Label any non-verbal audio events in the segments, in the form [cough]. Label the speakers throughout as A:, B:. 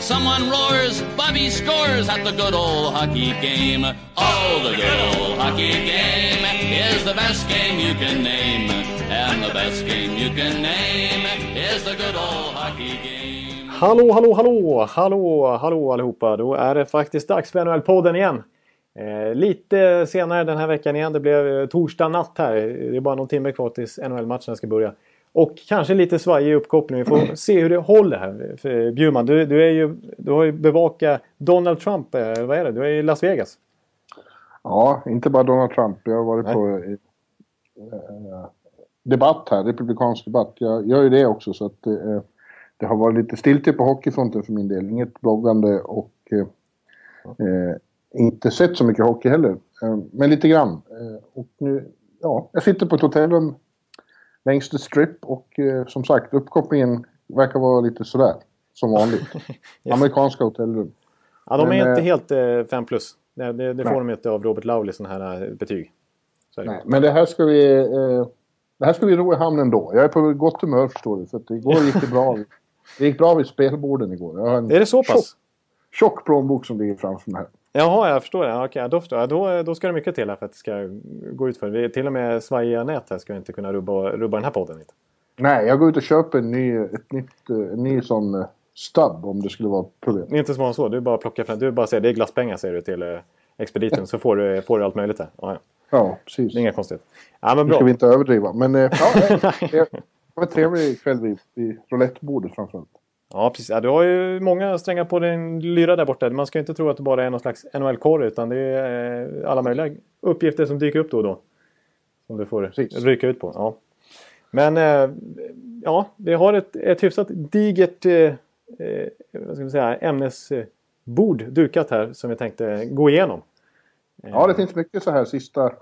A: Someone roars, Bobby scores at the good old hockey game. Oh, the good old hockey game is the best game you can name. And the best game you can name is the good old hockey game.
B: Hallå, hallå, hallå, hallå, hallå allihopa. Då är det faktiskt dags för NHL-podden igen. Eh, lite senare den här veckan igen. Det blev eh, torsdag natt här. Det är bara någon timme kvar tills NHL-matchen ska börja. Och kanske lite svajig uppkoppling. Vi får se hur det håller här. För, Bjurman, du, du, är ju, du har ju bevakat Donald Trump. Eh, vad är det? Du är i Las Vegas.
C: Ja, inte bara Donald Trump. Jag har varit Nej. på eh, debatt här, republikansk debatt. Jag gör ju det också så att eh, det har varit lite stiltje på hockeyfronten för min del. Inget bloggande och eh, eh, inte sett så mycket hockey heller. Eh, men lite grann. Eh, och nu, ja, jag sitter på ett hotellrum längs the strip och eh, som sagt uppkopplingen verkar vara lite sådär. Som vanligt. [laughs] yes. Amerikanska hotellrum.
B: Ja, de är men, inte helt 5 plus. Det, det, det får de inte av Robert Lauli sådana här betyg.
C: Nej, men det här ska vi... det här ska vi ro i hamn ändå. Jag är på gott humör förstår du. För att igår gick det bra. [laughs] Det gick bra vid spelborden igår.
B: Är det så pass? Tjock,
C: tjock plånbok som ligger framför mig.
B: Jaha, jag förstår. Ja, okej, då, förstår jag. Då, då ska det mycket till här för att det ska gå ut för. Vi, till och med svajiga nät här ska inte kunna rubba, rubba den här podden lite.
C: Nej, jag går ut och köper en ny, ett nytt, en ny sån uh, stubb om det skulle vara problem.
B: Det är inte svårare än så. Du bara plockar fram. Du bara säger det är glasspengar säger du till uh, expediten så får du, får du allt möjligt där. Ja, ja.
C: ja precis.
B: Det är inga konstigt. Ja, men bra. Nu
C: ska vi inte överdriva. Men uh, ja, [laughs] det var en trevlig kväll vid, vid roulettebordet framförallt.
B: Ja, precis. Ja, du har ju många strängar på din lyra där borta. Man ska inte tro att det bara är någon slags NHL-korre utan det är eh, alla möjliga uppgifter som dyker upp då och då. Som du får ryka ut på. Ja. Men eh, ja, vi har ett, ett hyfsat digert eh, eh vad ska säga, ämnesbord dukat här som vi tänkte gå igenom.
C: Ja, det finns mycket så här sista,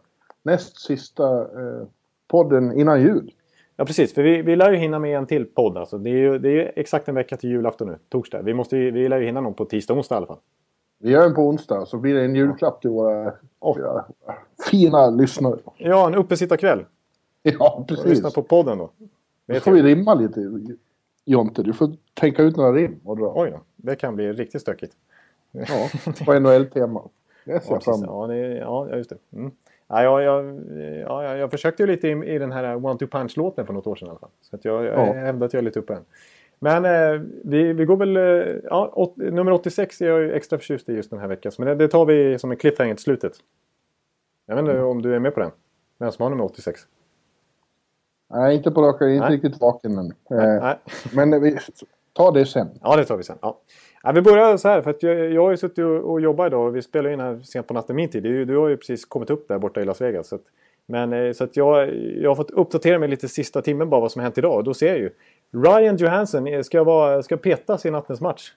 C: näst sista eh, podden innan jul.
B: Ja precis, för vi, vi lär ju hinna med en till podd. Alltså. Det, är ju, det är exakt en vecka till julafton nu, torsdag. Vi, måste, vi lär ju hinna någon på tisdag, onsdag i alla fall.
C: Vi gör en på onsdag så blir det en julklapp till våra, våra fina lyssnare.
B: Ja, en uppesittarkväll. [laughs]
C: Ja, precis. Och
B: lyssna på podden då.
C: Då får vi rimma lite, Jonte. Du får tänka ut några rim och dra.
B: Oj då, det kan bli riktigt stökigt.
C: Ja, [laughs] på NHL-tema. Det ser
B: jag fram emot. Ja, ja, just det. Mm. Ja, jag, jag, ja, jag försökte ju lite i, i den här One Two Punch-låten för något år sedan i alla fall. Så att jag, jag ja. hävdar att jag är lite uppe än. Men eh, vi, vi går väl... Eh, ja, åt, nummer 86 är jag ju extra förtjust i just den här veckan. Men det, det tar vi som en cliffhanger till slutet. Jag vet inte mm. om du är med på den? Vem som har nummer 86?
C: Nej, inte på raka. Jag är inte riktigt vaken än. Eh, men vi tar det sen.
B: Ja, det tar vi sen. Ja. Ja, vi börjar så här, för att jag, jag har ju suttit och, och jobbat idag och vi spelar in här sent på natten min tid. Du, du har ju precis kommit upp där borta i Las Vegas. Så att, men eh, så att jag, jag har fått uppdatera mig lite sista timmen bara vad som hänt idag. Då ser jag ju Ryan Johansson eh, ska, vara, ska petas i nattens match.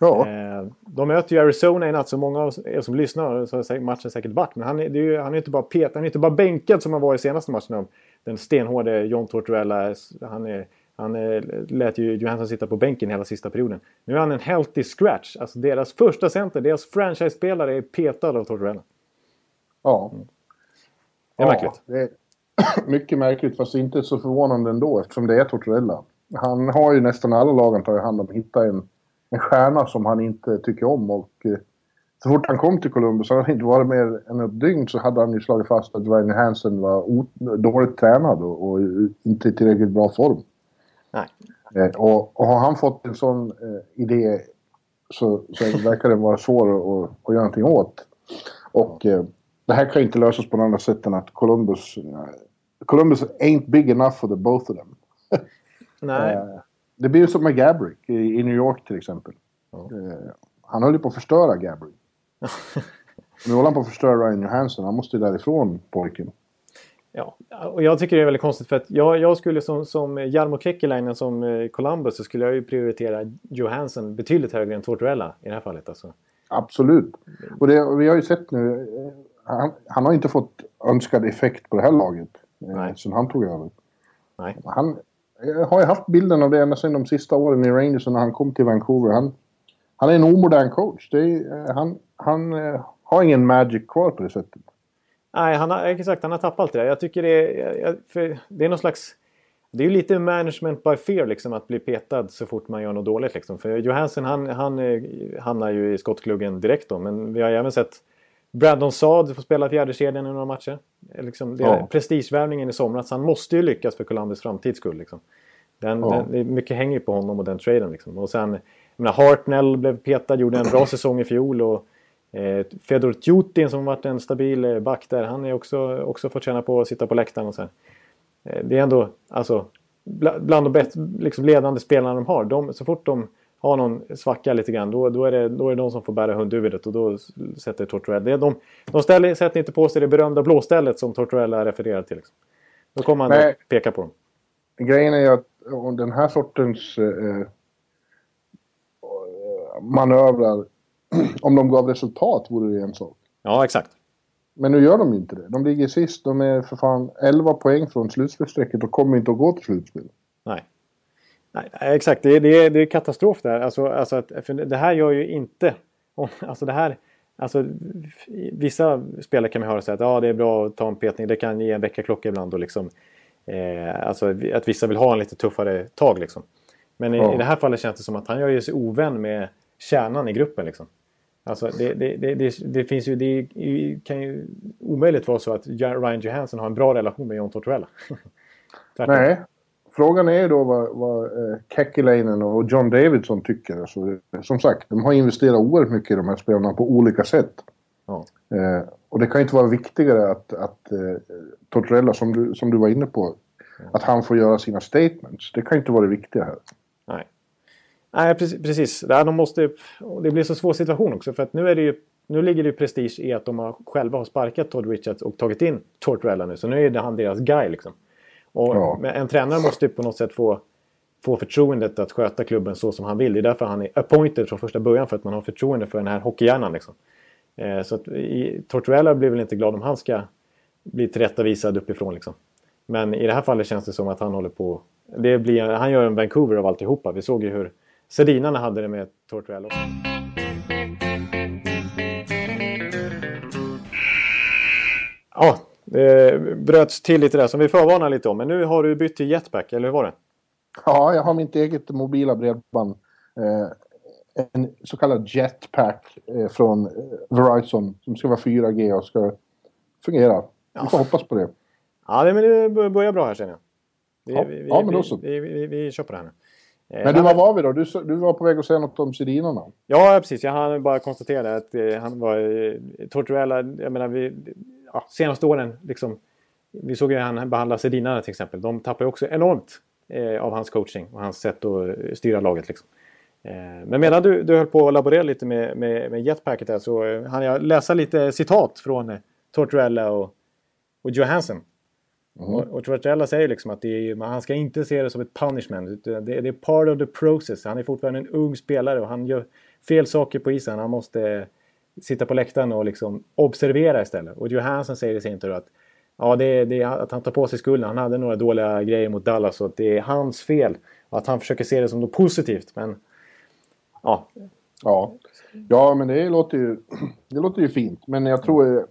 C: Ja.
B: Eh, de möter ju Arizona i natt, så många av er som lyssnar så har matchen säkert varit. Men han är, är ju, han är inte bara petad, han är inte bara bänkad som han var i senaste matchen. Den stenhårde John Tortorella. Han är han eh, lät ju Johansson sitta på bänken hela sista perioden. Nu är han en healthy scratch. Alltså deras första center, deras franchise-spelare är petad av Tortorella.
C: Ja.
B: Mm. Det är ja, märkligt.
C: Det är [clears throat] mycket märkligt fast inte så förvånande ändå eftersom det är Tortorella. Han har ju nästan alla lagen tagit hand om att hitta en, en stjärna som han inte tycker om och eh, så fort han kom till Columbus, hade han inte varit mer än ett dygn så hade han ju slagit fast att Ryan Hansen var dåligt tränad och, och inte i tillräckligt bra form.
B: Nej.
C: Eh, och, och har han fått en sån eh, idé så, så verkar det vara svår att, att göra någonting åt. Och eh, det här kan ju inte lösas på något annat sätt än att Columbus... Uh, Columbus ain't big enough for the both of them. [laughs]
B: Nej. Uh,
C: det blir ju som med Gabrick i, i New York till exempel. Ja. Uh, han höll ju på att förstöra Gabrick. [laughs] nu håller han på att förstöra Ryan Johansson. Han måste ju därifrån pojken.
B: Ja, och jag tycker det är väldigt konstigt för att jag, jag skulle som, som Jarmo Kekkeläinen som eh, Columbus så skulle jag ju prioritera Johansson betydligt högre än Tortorella i det här fallet. Alltså.
C: Absolut. Och det, vi har ju sett nu, eh, han, han har inte fått önskad effekt på det här laget eh, sen han tog över.
B: Nej.
C: Han har ju haft bilden av det ända sedan de sista åren i Rangers när han kom till Vancouver. Han, han är en omodern coach. Är, han han har ingen magic kvar på det sättet.
B: Nej, han har, exakt. Han har tappat allt det där. Jag tycker det är, det är någon slags... Det är ju lite management by fear liksom att bli petad så fort man gör något dåligt liksom. För Johansson han, han eh, hamnar ju i skottkluggen direkt då. Men vi har även sett Brandon Saad få spela fjärdekedjan i några matcher. Liksom, det ja. Prestigevärvningen i somras. Han måste ju lyckas för Columbus framtids skull. Liksom. Den, ja. den, mycket hänger ju på honom och den traden. Liksom. Och sen, jag menar, Hartnell blev petad, gjorde en bra [clears throat] säsong i fjol. Och, eh, Fedor Tjutin som varit en stabil eh, back där, han är också, också fått känna på att sitta på läktaren och så. Eh, det är ändå, alltså, bland de bäst, liksom ledande spelarna de har. De, så fort de har någon svacka lite grann, då, då, är det, då är det de som får bära hundhuvudet och då sätter Tortorella... De, de ställer, sätter inte på sig det berömda blåstället som Tortorella refererar till. Liksom. Då kommer han Nej, att peka på dem.
C: Grejen är ju att den här sortens eh, manövrar, [clears throat] om de gav resultat vore det en sak.
B: Ja, exakt.
C: Men nu gör de ju inte det. De ligger sist. De är för fan 11 poäng från slutspelsstrecket och kommer inte att gå till slutspel.
B: Nej. Nej, exakt, det är, det, är, det är katastrof där. Alltså, alltså att, för det här gör ju inte... Alltså det här... Alltså, vissa spelare kan man höra säga att ja, det är bra att ta en petning. Det kan ge en väckarklocka ibland. Och liksom, eh, alltså att vissa vill ha en lite tuffare tag. Liksom. Men i, ja. i det här fallet känns det som att han gör sig ovän med kärnan i gruppen. Liksom. Alltså det, det, det, det, finns ju, det kan ju omöjligt vara så att Ryan Johansson har en bra relation med John Tortorella. [laughs]
C: Nej, Frågan är då vad, vad eh, Kekkelainen och John Davidson tycker. Alltså, som sagt, de har investerat oerhört mycket i de här spelarna på olika sätt. Ja. Eh, och det kan inte vara viktigare att, att eh, Tortorella, som du, som du var inne på, ja. att han får göra sina statements. Det kan inte vara det viktiga här.
B: Nej, Nej precis. precis. De måste, det blir så svår situation också. För att nu, är det ju, nu ligger det ju prestige i att de har, själva har sparkat Todd Richards och tagit in Tortorella nu. Så nu är det han deras guy liksom. Och ja. En tränare måste ju på något sätt få, få förtroendet att sköta klubben så som han vill. Det är därför han är appointed från första början. För att man har förtroende för den här hockeyhjärnan. Liksom. Eh, så att i, Tortorella blir väl inte glad om han ska bli tillrättavisad uppifrån. Liksom. Men i det här fallet känns det som att han håller på... Det blir, han gör en Vancouver av alltihopa. Vi såg ju hur Sedinarna hade det med Tortorella också. Ja, det bröts till lite där som vi förvarnade lite om. Men nu har du bytt till Jetpack, eller hur var det?
C: Ja, jag har mitt eget mobila bredband. Eh, en så kallad Jetpack eh, från eh, Verizon som ska vara 4G och ska fungera. Ja. Vi får hoppas på det.
B: Ja, men det börjar bra här känner jag.
C: Vi, ja, vi, ja, men då så.
B: Vi, vi, vi, kör på det här nu.
C: Men du, var var vi då? Du, du var på väg att säga något om Sedinarna.
B: Ja, precis. Jag hann bara konstatera att han var... Tortorella, jag menar, vi, ja, senaste åren, liksom, vi såg ju han behandla Sedinarna till exempel. De tappar ju också enormt eh, av hans coaching och hans sätt att styra laget. Liksom. Eh, men medan du, du höll på att laborera lite med, med, med jetpacket där så eh, hann jag läsa lite citat från eh, Tortorella och, och Johansson. Mm. Och, och Tortorella säger liksom att är, han ska inte se det som ett punishment. Det, det är part of the process. Han är fortfarande en ung spelare och han gör fel saker på isen. Han måste sitta på läktaren och liksom observera istället. Och Johansson säger i sin tur att ja, det det att han tar på sig skulden. Han hade några dåliga grejer mot Dallas och det är hans fel. Och att han försöker se det som något positivt. Men ja.
C: Ja, ja men det låter, ju, [clears throat] det låter ju fint. Men jag tror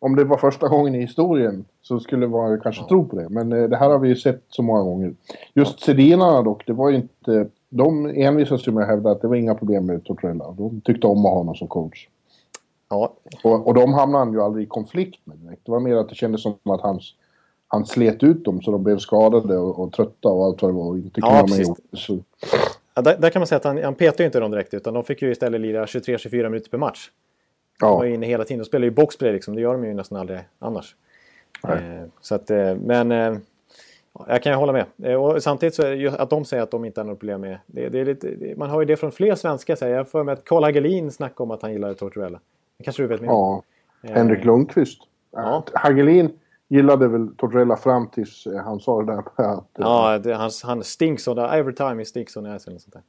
C: om det var första gången i historien så skulle man kanske ja. tro på det. Men eh, det här har vi ju sett så många gånger. Just Sedinarna dock, det var ju inte... De envisades ju med att hävda att det var inga problem med Tortorella. De tyckte om att ha honom som coach. Ja. Och, och de hamnade han ju aldrig i konflikt med direkt. Det var mer att det kändes som att han, han slet ut dem så de blev skadade och, och trötta och allt vad det var. Och inte
B: ja, precis. Ja, där, där, kan man säga att han, han petade ju inte dem direkt utan de fick ju istället lira 23-24 minuter per match. De var inne hela tiden. De spelar ju boxplay liksom. Det gör de ju nästan aldrig annars. Eh, så att, eh, men eh, jag kan ju hålla med. Eh, och samtidigt så är att de säger att de inte har något problem med det. det, är lite, man har ju det från fler svenskar. Säger. Jag får med att Karl Hagelin snackade om att han gillade Tortorella. Det kanske du vet mer
C: Ja. Eh. Henrik Lundqvist. Ja. Hagelin gillade väl Tortorella fram tills han sa det där [laughs] att...
B: Ja, det, han, han stinks on the, every time he stinks on the ass eller sånt där.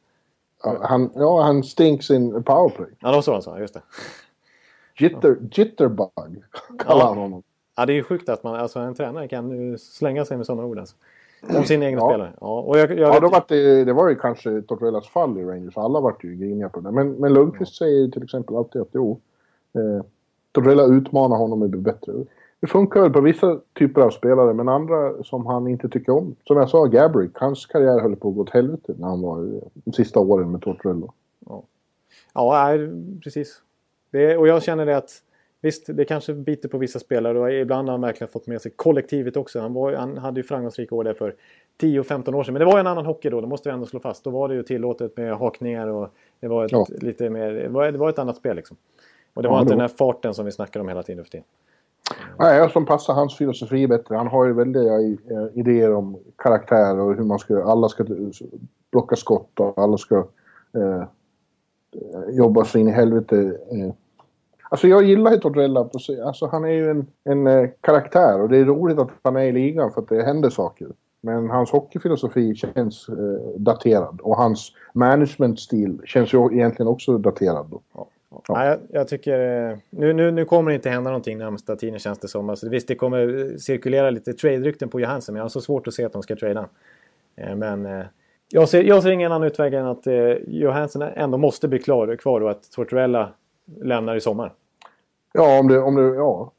C: Ja, han, ja, han stinks in powerplay.
B: Ja, det var så han sa, just det.
C: Jitter, jitterbug [laughs] kallar
B: ja.
C: han honom.
B: Ja, det är ju sjukt att man, alltså en tränare kan slänga sig med sådana ord alltså. Om sin egen
C: Ja.
B: spelare. Ja, och jag, jag
C: Ja, då var det, det var ju kanske Tortorellas fall i Rangers. Alla vart ju griniga på det. Men, men Lundqvist säger ju till exempel alltid att jo, eh, Tortorella utmanar honom att bli bättre. Det funkar väl på vissa typer av spelare, men andra som han inte tycker om. Som jag sa, Gabrick, hans karriär höll på att gå åt helvete när han var de sista åren med Tortorella.
B: Ja, nej, precis. Det, och jag känner det att visst, det kanske biter på vissa spelare och ibland har han verkligen fått med sig kollektivet också. Han, var, han hade ju framgångsrika år där för 10-15 år sedan. Men det var ju en annan hockey då, det måste vi ändå slå fast. Då var det ju tillåtet med hakningar och det var ett,
C: Ja.
B: lite mer, det var, det var ett annat spel liksom. Och det
C: Ja,
B: var inte
C: det
B: den här farten som vi snackar om hela tiden för tiden.
C: Nej, jag som passar hans filosofi bättre. Han har ju väldiga eh, idéer om karaktär och hur man ska... Alla ska blocka skott och alla ska eh, jobba sig in i helvete. Eh. Alltså jag gillar ju Torrella. Alltså han är ju en, en eh, karaktär och det är roligt att han är i ligan för att det händer saker. Men hans hockeyfilosofi känns eh, daterad och hans managementstil känns ju egentligen också daterad. Då.
B: Ja.
C: Ja.
B: Nej, jag, jag tycker... Eh, nu, nu, nu kommer det inte hända någonting närmsta tiden känns det som. Alltså, visst, det kommer eh, cirkulera lite trade-rykten på Johansson, men jag har så svårt att se att de ska trada. Men eh, jag, ser, jag ser ingen annan utväg än att eh, Johansson ändå måste bli klar, kvar och att Tortorella lämnar i sommar.
C: Ja, om det, om det, ja.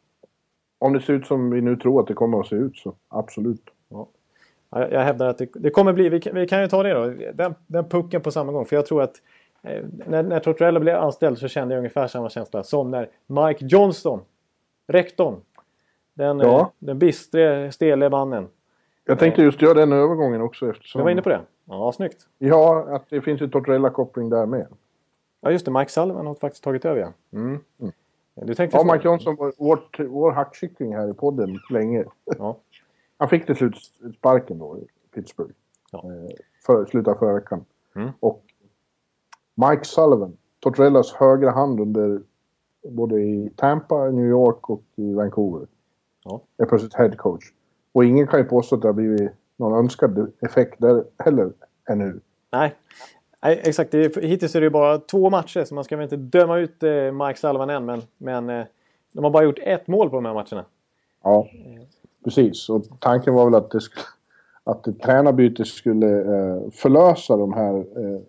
C: Om det ser ut som vi nu tror att det kommer att se ut så absolut.
B: Ja, Jag, jag hävdar att det, det kommer bli... Vi kan, vi kan ju ta det då. Den, den pucken på samma gång. För jag tror att eh, när, när Tortorella blev anställd så kände jag ungefär samma känsla som när Mike Johnston, rektorn, den,
C: Ja.
B: eh, den bistre, stele mannen.
C: Jag tänkte just göra den övergången också eftersom...
B: Du var inne på det? Ja, snyggt.
C: Ja, att det finns ju Tortorella-koppling där med.
B: Ja, just det. Mike Sullivan har faktiskt tagit över, ja. Mm. Du tänkte
C: Ja, Mike Johnson var vårt, vår hackkyckling här i podden länge.
B: Ja.
C: Han fick till slut sparken då i Pittsburgh.
B: Ja.
C: Eh, För, slutet av förra veckan.
B: Mm.
C: Och Mike Sullivan, Tortorellas högra hand under både i Tampa, New York och i Vancouver.
B: Ja.
C: Är plötsligt head coach. Och ingen kan ju påstå att det har blivit någon önskad effekt där heller ännu.
B: Nej. Nej, exakt. Det är, hittills är det bara två matcher, så man ska väl inte döma ut eh, Mike Sullivan än. Men, men eh, de har bara gjort ett mål på de här matcherna.
C: Ja, precis. Och tanken var väl att, det skulle, att ett tränarbyte skulle eh, förlösa de här eh,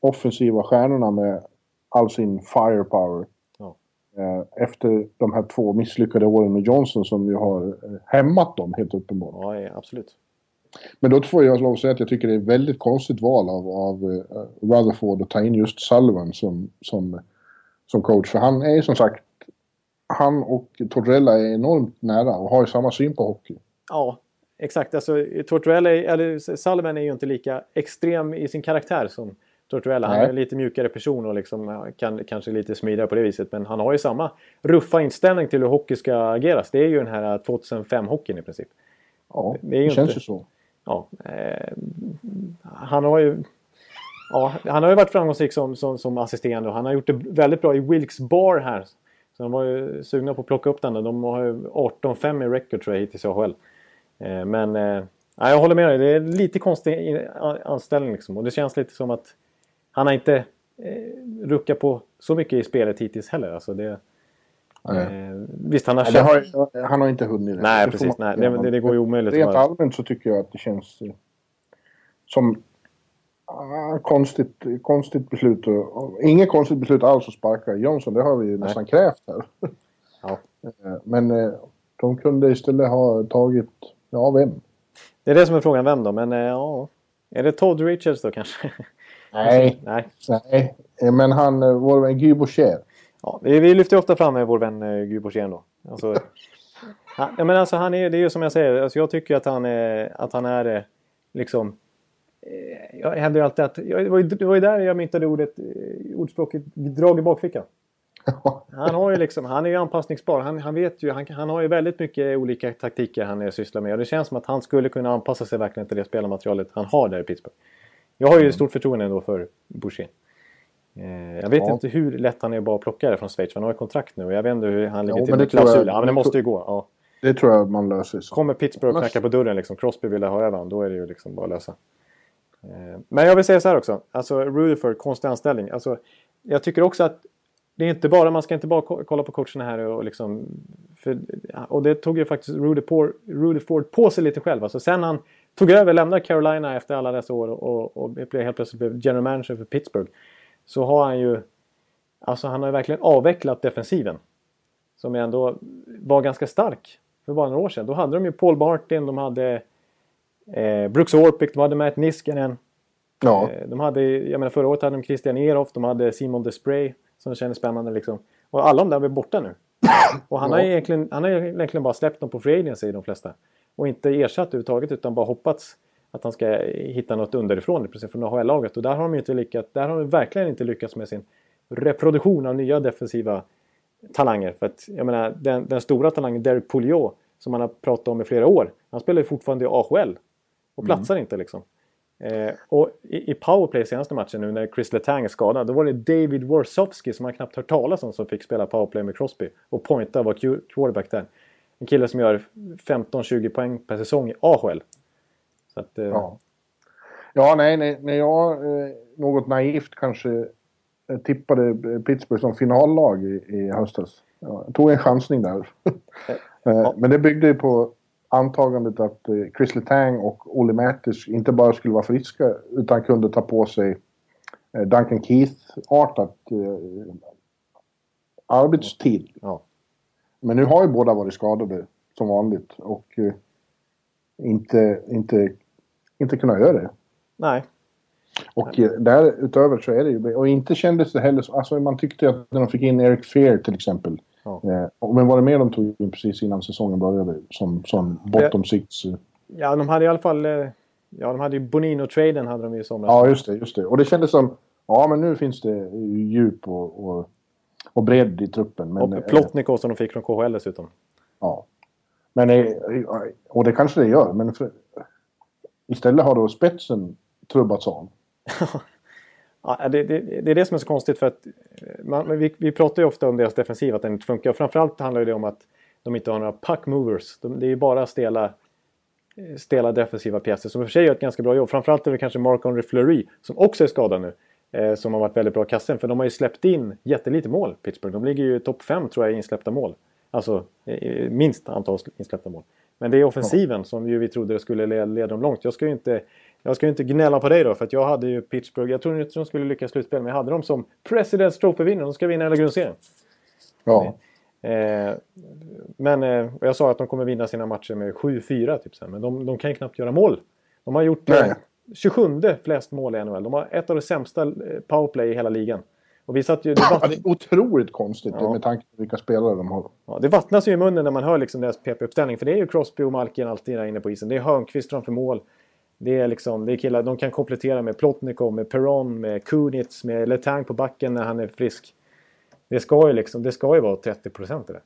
C: offensiva stjärnorna med all sin firepower.
B: Ja.
C: Efter de här två misslyckade åren med Johnson som ju har hämmat dem helt uppenbart.
B: Ja, absolut.
C: Men då får jag lov att säga att jag tycker det är ett väldigt konstigt val av, av eh, Rutherford att ta in just Sullivan som, som, som coach. För han är som sagt, han och Tortorella är enormt nära och har ju samma syn på hockey.
B: Ja, exakt. Alltså, Tortorella, eller Sullivan är ju inte lika extrem i sin karaktär som Tortorella. Han är en lite mjukare person och liksom, ja, kan, kanske lite smidigare på det viset. Men han har ju samma ruffa inställning till hur hockey ska ageras. Det är ju den här 2005-hockeyn i princip.
C: Ja,
B: Det
C: det, känns
B: inte-
C: ju så.
B: Ja, eh, han har ju... Ja, han har ju varit framgångsrik som, som, som assisterande och han har gjort det väldigt bra i Wilkes Bar här. Så de var ju sugna på att plocka upp den. där. De har ju 18-5 i record tror jag hittills i AHL. Eh, men eh, jag håller med dig. Det är lite konstig anställning liksom. Och det känns lite som att han har inte eh, ruckat på så mycket i spelet hittills heller. Alltså det, Eh, visst, han har
C: Nej, har, han har inte hunnit det.
B: Nej,
C: Det
B: precis.
C: man-
B: Nej, det, det, går ju omöjligt.
C: Rent allmänt så tycker jag att det känns eh, som ah, konstigt, konstigt beslut. Och, inget konstigt beslut alls att sparka Johnson. Det har vi ju nästan krävt här.
B: Ja. [laughs]
C: Eh, Men de kunde istället ha tagit, ja vem?
B: Det är det som är frågan, vem då? Men ja... Är det Todd Richards då kanske?
C: Nej, [laughs]
B: Nej.
C: nej. Men han, eh, vår vän Guy Boucher.
B: Ja, vi, lyfter ofta fram med vår vän eh, Guy då. Alltså, [laughs] han, ja, men alltså, han är, det är ju som jag säger, alltså, jag tycker att han är, att han är eh, liksom... Eh, jag hävdar ju alltid att... Jag, det, var ju, det var ju där jag myntade ordet, eh, ordspråket drag i bakfickan. [laughs] Han har ju liksom, han är ju anpassningsbar. Han, han vet ju, han, han har ju väldigt mycket olika taktiker han eh, sysslar med. Och det känns som att han skulle kunna anpassa sig verkligen till det spelarmaterialet han har där i Pittsburgh. Jag har ju stort förtroende ändå för Boucher. Eh, jag vet
C: Ja.
B: inte hur lätt han är att bara plocka det från Schweiz. Han har ju kontrakt nu och jag vet inte hur han ligger
C: Jo,
B: till med klausuler. Ja, men det måste ju gå. Ja.
C: Det tror jag man löser. Så.
B: Kommer Pittsburgh och knackar på dörren liksom. Crosby vill ha över. Då är det ju liksom bara att lösa. Eh, Men jag vill säga så här också. Alltså Rutherford, konstig anställning. Alltså, jag tycker också att det är inte bara, man ska inte bara ko- kolla på coacherna här och liksom... För, och det tog ju faktiskt Rutherford, Rutherford på sig lite själv. Alltså sen han tog över, lämnade Carolina efter alla dessa år och, och blev helt plötsligt blev general manager för Pittsburgh. Så har han ju... Alltså han har verkligen avvecklat defensiven. Som ändå var ganska stark för bara några år sedan. Då hade de ju Paul Martin, de hade eh, Brooks Orpik, de hade Matt Niskanen.
C: Ja.
B: Eh, de hade, jag menar förra året hade de Christian Eroff, de hade Simon Despray som kändes spännande liksom. Och alla de där är borta nu. [coughs] Och han,
C: Ja.
B: har egentligen, han har egentligen bara släppt dem på free agency de flesta. Och inte ersatt överhuvudtaget utan bara hoppats att han ska hitta något underifrån precis från AHL-laget. Och där har de inte lyckats, där har de verkligen inte lyckats med sin reproduktion av nya defensiva talanger. För att jag menar den, den stora talangen Derek Pouliot som man har pratat om i flera år. Han spelar ju fortfarande i AHL. Och platsar inte liksom. Eh, och i, i powerplay senaste matchen nu när Chris Letang är skadad. Då var det David Warsowski som man knappt hört talas om som fick spela powerplay med Crosby. Och pointa var quarterback där. En kille som gör 15-20 poäng per säsong i AHL. Så att, eh,
C: Ja. Ja, nej, nej, när jag eh, något naivt kanske eh, tippade Pittsburgh som finallag i, i höstas. Ja, jag tog en chansning där. [laughs] Eh, Men det byggde ju på antagandet att Chris Letang och Olle Mattis inte bara skulle vara friska utan kunde ta på sig Duncan Keith-artat eh, arbetstid.
B: ja.
C: Men nu har ju båda varit skadade som vanligt och eh, inte, inte, inte kunnat göra det.
B: Nej.
C: Och eh, därutöver så är det ju... Och inte kändes det heller så... Alltså man tyckte att när de fick in Eric Fear till exempel.
B: Ja.
C: Eh, men var det mer de tog in precis innan säsongen började? Som, som bottom six? eh.
B: Ja, de hade i alla fall... Ja, de hade ju Bonino-traden hade de ju i somras.
C: Ja, just det, just det. Och det kändes som... Ja, men nu finns det djup och, och, och bredd i truppen. Men,
B: och Plotnikov som de fick från KHL dessutom.
C: Ja. Men, och det kanske det gör, men för, istället har då spetsen trubbats av. [laughs]
B: Ja, det, det, det är det som är så konstigt för att eh, man, vi, vi pratar ju ofta om deras defensiv, att den inte funkar. Och framförallt handlar det om att de inte har några puck movers. De, det är ju bara stela, eh, stela defensiva pjäser som i och för sig gör ett ganska bra jobb. Framförallt är det kanske Mark-Henry Fleury som också är skadad nu. Eh, som har varit väldigt bra i kassen. För de har ju släppt in jättelite mål, Pittsburgh. De ligger ju i topp 5 tror jag i insläppta mål. Alltså eh, minst antal insläppta mål. Men det är offensiven som ju vi trodde skulle leda, leda dem långt. Jag ska ju inte, jag ska inte gnälla på dig då för att jag hade ju Pittsburgh. Jag trodde inte de skulle lyckas slutspel men jag hade dem som President's Trophy-vinnare. De ska vinna hela grundserien.
C: Ja.
B: Eh, men eh, jag sa att de kommer vinna sina matcher med 7-4 typ sen. Men de, de kan knappt göra mål. De har gjort eh,
C: Nej.
B: 27 flest mål i NHL. De har ett av de sämsta eh, powerplay i hela ligan. Och vi satt ju... Det,
C: Ja,
B: vatt,
C: det är otroligt konstigt
B: Ja.
C: med tanke på vilka spelare de har.
B: ja, det vattnas ju i munnen när man hör liksom deras PP-uppställning. För det är ju Crosby och Malkin alltid där inne på isen. Det är Hörnqvist framför mål. Det är liksom, det är killar, de kan komplettera med Plotnikov, med Perron, med Kunitz, med Letang på backen när han är frisk. Det ska ju liksom, det ska ju vara 30 procent det.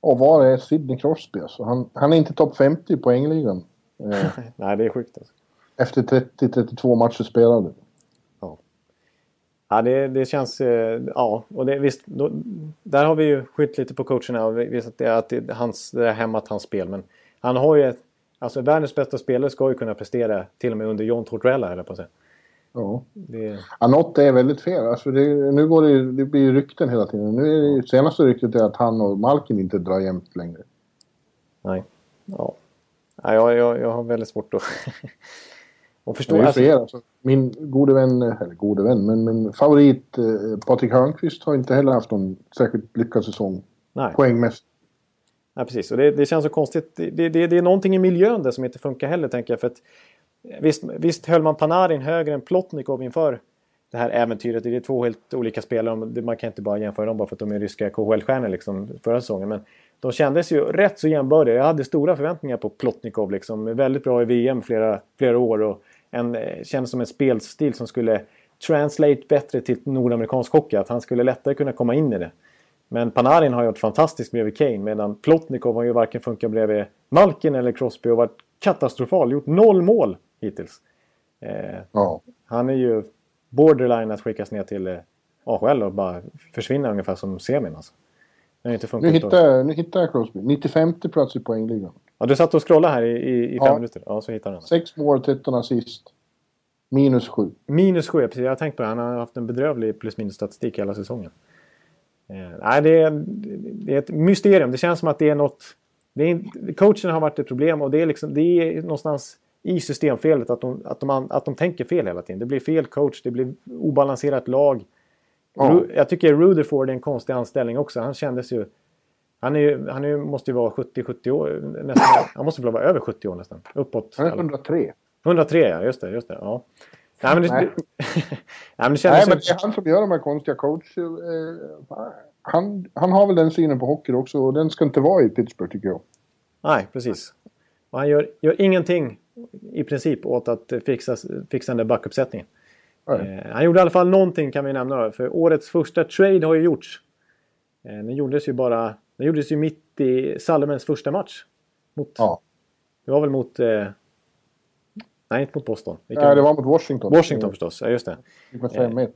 C: Och var är Sidney Crosby? Alltså? Han, han är inte topp 50 i poängligan. [laughs] Eh,
B: Nej, det är sjukt alltså.
C: efter 30-32 matcher spelade.
B: Ja, det, det känns... eh, Ja, och det, visst. Då, där har vi ju skyllt lite på coacherna och visst att det, hans, det har hämmat hans spel. Men han har ju ett... Alltså världens bästa spelare ska ju kunna prestera till och med under John Tortorella, eller på att säga.
C: Ja.
B: Det,
C: Ja, något är väldigt fel. Alltså det, nu går det, det blir rykten hela tiden. Nu är det, senaste ryktet är att han och Malkin inte drar jämnt längre.
B: nej. Ja. ja jag, jag, jag har väldigt svårt att... [laughs] att förstå.
C: Det är ju
B: Alltså,
C: min gode vän, eller gode vän, men min favorit eh, Patrik Hörnqvist har inte heller haft någon särskilt lyckad säsong.
B: nej.
C: Poängmässigt.
B: Ja, precis. Och det, det känns så konstigt. Det, det, det är någonting i miljön där som inte funkar heller, tänker jag. För att, visst, visst höll man Panarin högre än Plotnikov inför det här äventyret. Det är två helt olika spelare. Man kan inte bara jämföra dem bara för att de är ryska KHL-stjärnor liksom, förra säsongen. Men de kändes ju rätt så jämbördiga. Jag hade stora förväntningar på Plotnikov. Liksom. Väldigt bra i VM flera, flera år. Och en, eh, kändes som en spelstil som skulle translate bättre till nordamerikansk hockey. Att han skulle lättare kunna komma in i det. Men Panarin har gjort fantastiskt bredvid Kane medan Plotnikov har ju varken funkat bredvid Malkin eller Crosby och varit katastrofal. Gjort noll mål hittills. Eh,
C: Ja.
B: han är ju borderline att skickas ner till eh, AHL och bara försvinna ungefär som semin. Alltså. Det har inte
C: Nu,
B: funkat.
C: hittar, nu hittar jag Crosby. 95 plats i poängligan.
B: Ja, du satt och scrollade här i, i, i fem
C: Ja.
B: minuter. Ja, så hittade han.
C: 6 mål, 13 assist. Minus 7.
B: Minus 7, precis. Jag har tänkt på det. Han har haft en bedrövlig plus minus statistik hela säsongen. Eh, nej, det är, det är ett mysterium. Det känns som att det är något... Det är, coachen har varit ett problem och det är, liksom, det är någonstans i systemfelet att de, att, de, att de tänker fel hela tiden. Det blir fel coach, det blir obalanserat lag. Ja. Jag tycker Rutherford är en konstig anställning också. Han kändes ju... Han, är ju, han är, måste ju vara 70-70 år. Nästan, han måste väl vara över 70 år nästan. Uppåt.
C: Han är 103.
B: 103 ja, just det. Just det ja. Nej, men det,
C: Nej. [laughs] Nej, men det, Nej, men det är han som gör de här konstiga coach... Eh, han, han har väl den synen på hockey också och den ska inte vara i Pittsburgh tycker jag.
B: Nej, precis. Och han gör, gör ingenting i princip åt att fixa, fixa den där backuppsättningen. Eh, han gjorde i alla fall någonting kan vi nämna. För årets första trade har ju gjorts. Eh, den gjordes ju bara... Den gjordes ju mitt i Salomens första match. Mot,
C: ja.
B: Det var väl mot... Eh, nej, inte mot Boston.
C: Vilka nej, det var mot Washington.
B: Washington förstås, ja just det.
C: Eh,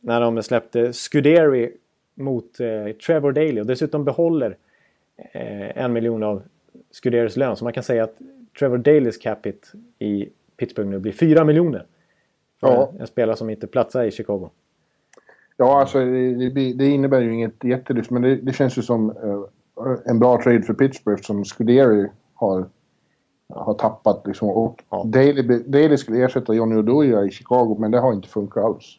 B: när de släppte Scuderi mot eh, Trevor Daley och dessutom behåller eh, en miljon av Scuderis lön. Så man kan säga att Trevor Daleys capita i Pittsburgh nu blir 4 miljoner. För ja. en spelare som inte platsar i Chicago.
C: Ja, alltså det, det innebär ju inget jättelyft, men det, det, känns ju som uh, en bra trade för Pittsburgh som Scuderi har, har tappat. Liksom. Och ja. Daly, Daly skulle ersätta Johnny Oduya i Chicago, men det har inte funkat alls.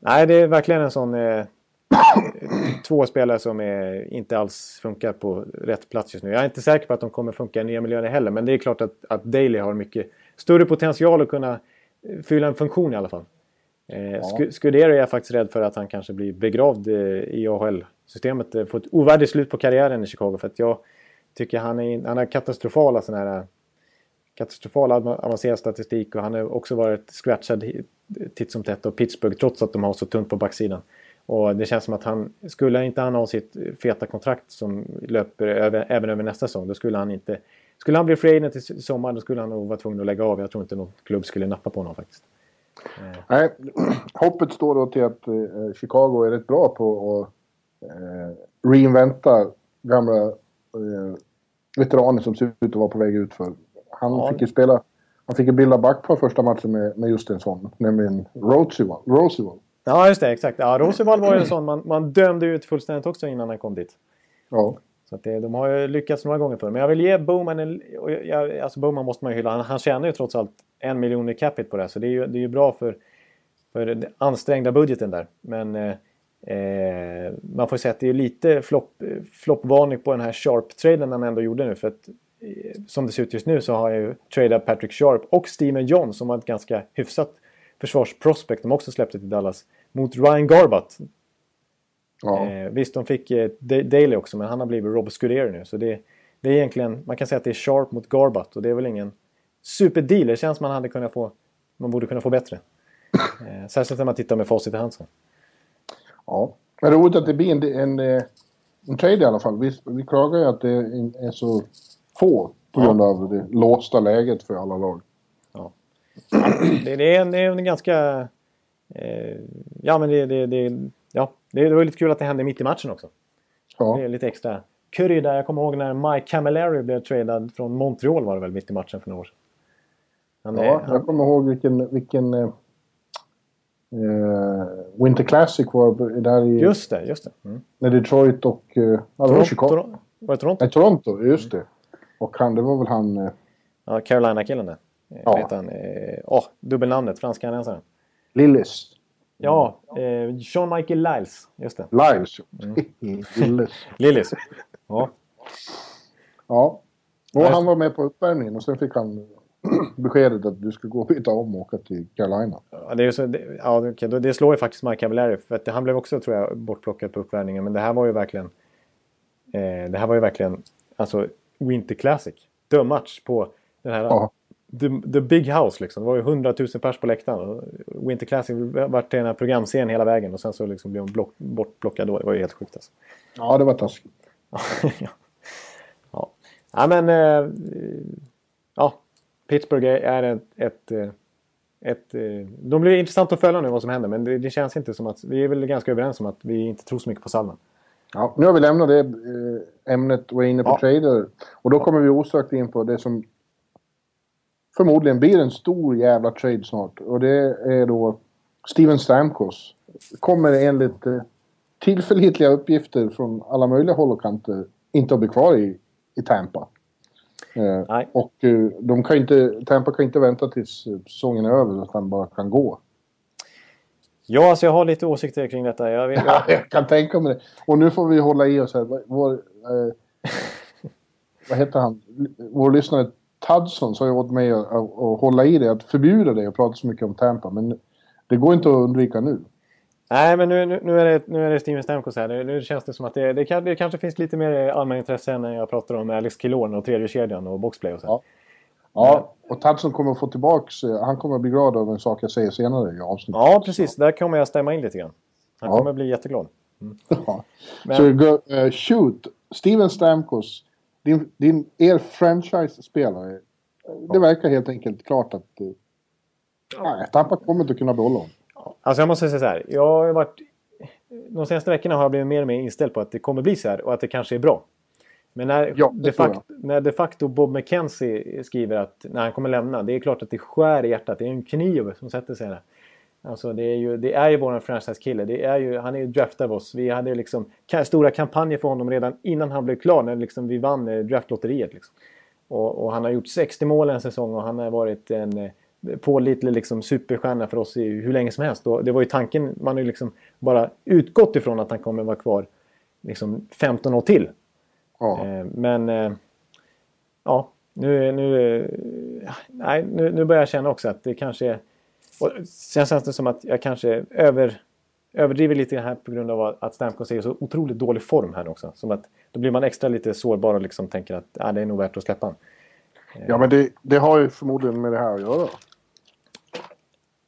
B: Nej, det är verkligen en sån... Eh, [clears throat] två spelare som är, inte alls funkar på rätt plats just nu. Jag är inte säker på att de kommer funka i nya miljöer heller, men det är klart att, att Daly har mycket större potential att kunna fylla en funktion i alla fall. Eh, ja. Scudero är jag faktiskt rädd för att han kanske blir begravd eh, i AHL-systemet. Eh, får ett ovärdigt slut på karriären i Chicago. För att jag tycker han, är, han har katastrofala sådana här katastrofal avancerad statistik och han har också varit scratchad titt som tätt av Pittsburgh trots att de har så tunt på backsidan. Och det känns som att han, skulle inte han ha sitt feta kontrakt som löper över, även över nästa säsong, då skulle han inte... Skulle han bli free agent i sommar då skulle han nog vara tvungen att lägga av. Jag tror inte någon klubb skulle nappa på honom faktiskt.
C: Eh. Nej, [clears throat] hoppet står då till att eh, Chicago är rätt bra på att eh, reinventa gamla eh, veteraner som ser ut att vara på väg ut för. Han ja. fick ju spela, han fick ju bilda back på första matchen med, med just en sån, nämligen Roosevelt.
B: Ja, just det. Exakt. Ja, Roosevelt var ju en sån man, man dömde ut fullständigt också innan han kom dit.
C: Ja.
B: Så att det, de har ju lyckats några gånger för Men jag vill ge Bowman en... Jag, alltså Bowman måste man ju hylla. Han, han tjänar ju trots allt en miljon i capita på det. Så det är ju, det är ju bra för, för den ansträngda budgeten där. Men eh, eh man får säga att det är lite floppvarning på den här Sharp-traden han ändå gjorde nu. För att eh, som det ser ut just nu så har jag ju tradat Patrick Sharp och Steven John som var ett ganska hyfsat försvarsprospect de också släppte till Dallas mot Ryan Garbutt. Ja. Eh, visst, de fick eh, Daley också, men han har blivit Rob Scuderi nu. Så det, det är egentligen, man kan säga att det är Sharp mot Garbutt och det är väl ingen superdeal. Det känns man hade kunnat få, man borde kunna få bättre. [laughs] Eh, särskilt när man tittar med facit i hand.
C: Ja, är roligt att det blir en, en, eh, en trade i alla fall. Vi, vi klagar ju att det är så få på grund ja. av det låsta läget för alla lag.
B: Ja. Det, det, är, en, det är en ganska... Eh, ja, men det, det, det, ja, det, var lite kul att det hände mitt i matchen också. Ja. Det är lite extra krydda. Jag kommer ihåg när Mike Camilleri blev tradad från Montreal var det väl mitt i matchen för några år sedan.
C: Han, ja, han... jag kommer ihåg vilken, vilken eh, eh, Winter Classic var där i...
B: Just det, just det. Mm.
C: När Detroit och... Eh,
B: Toronto, Chicago. Var det Toronto?
C: Nej, Toronto, just det. Och han, det var väl han... Eh...
B: Ja, Carolina-killen där. Eh, ja. Han, eh, oh, dubbelnamnet, fransk-kanadensaren.
C: Lillis.
B: Ja, eh, Jean Michael Lyles. Just det.
C: Lyles. Mm. [laughs] Lillis.
B: Lillis. Ja.
C: Ja. Och han var med på uppvärmningen och sen fick han [clears throat] beskedet att du ska gå och byta om och åka till Carolina.
B: Ja, det, är så, det, ja, okay, det slår ju faktiskt Mike Cavallari. För att han blev också, tror jag, bortplockad på uppvärmningen. Men det här var ju verkligen... Eh, det här var ju verkligen alltså Winter Classic. Dum match på den här... Ja. The, the, Big House liksom. Det var ju 100 000 pers på läktaren. Winter Classic vart den här programserien hela vägen och sen så liksom blev hon block, bortplockad då. Det var ju helt sjukt alltså.
C: Ja, det var taskigt.
B: ja. [laughs] ja. ja, men... Eh, ja, Pittsburgh är ett, ett, eh, ett, eh, de blir intressant att följa nu vad som händer men det, det, känns inte som att... Vi är väl ganska överens om att vi inte tror så mycket på Salman.
C: Ja, nu har vi lämnat det eh, ämnet och är inne på ja. trader. Och då kommer vi osökt in på det som förmodligen blir en stor jävla trade snart. Och det är då Steven Stamkos. Kommer enligt tillförlitliga uppgifter från alla möjliga håll och kanter inte att bli kvar i, i Tampa. Eh. Och eh, de kan inte, Tampa kan inte vänta tills säsongen är över, utan bara kan gå.
B: Ja, alltså jag har lite åsikter kring detta. Jag, vet, [laughs]
C: jag... jag kan tänka mig det. Och nu får vi hålla i oss här. Vår, eh, [laughs] vad heter han? Vår lyssnare Tudson sa ju åt mig att, att, hålla i det, att förbjuda dig att prata så mycket om Tampa. Men det går inte att undvika nu.
B: Nej, men nu, nu, är, det, nu är det Steven Stamkos här. Nu, nu känns det som att det, det, kan, det kanske finns lite mer allmänintresse än när jag pratar om Alex Killorn och tredje kedjan och boxplay och så.
C: Ja. Ja, och Tudson kommer att få tillbaks, eh, han kommer att bli glad av en sak jag säger senare i avsnittet.
B: Ja, precis. Där kommer jag stämma in lite grann. Han ja. kommer att bli jätteglad.
C: Mm. [laughs] Ja. Men... Så go, uh, shoot, Steven Stamkos, din, din, er franchise-spelare. Ja. Det verkar helt enkelt klart att uh, ja. Tampa kommer inte kunna behålla honom.
B: Alltså jag måste säga så här. Jag har varit... De senaste veckorna har jag blivit mer och mer inställd på att det kommer bli så här och att det kanske är bra. Men när, ja, de facto, när de facto Bob McKenzie skriver att när han kommer lämna, det är klart att det skär i hjärtat. Det är en kniv som sätter sig där. Alltså det är ju, det är ju våran franchise-kille. Det är ju, han är ju draftad av oss. Vi hade liksom stora kampanjer för honom redan innan han blev klar. När liksom vi vann eh, draftlotteriet. Liksom. Och, och, han har gjort 60 mål en säsong och han har varit en eh, pålitlig liksom, superstjärna för oss i hur länge som helst. Och det var ju tanken, man har ju liksom bara utgått ifrån att han kommer vara kvar liksom 15 år till. Ja. Eh, men eh, ja, nu, nu, nej, nu, nu börjar jag känna också att det kanske är... Och sen känns det som att jag kanske över, överdriver lite här på grund av att Stamkos är i så otroligt dålig form här också. Som att då blir man extra lite sårbar och liksom tänker att ah, det är nog värt att släppa honom.
C: Ja, men det, det har ju förmodligen med det här att göra.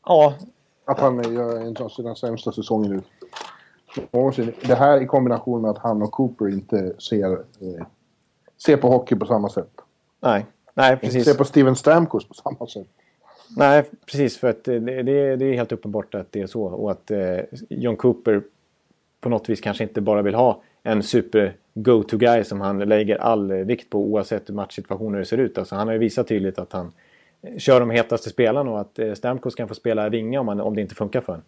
B: Ja.
C: Att han gör en av sina sämsta säsonger nu. Det här i kombination med att han och Cooper inte ser, eh, ser på hockey på samma sätt.
B: Nej, nej precis.
C: Ser på Steven Stamkos på samma sätt.
B: Nej, precis. För att det, det, det, är helt uppenbart att det är så. Och att eh, John Cooper på något vis kanske inte bara vill ha en super go-to-guy som han lägger all vikt på oavsett hur matchsituationer ser ut. Alltså, han har ju visat tydligt att han kör de hetaste spelarna och att eh, Stamkos kan få spela vinga om, han, om det inte funkar för honom.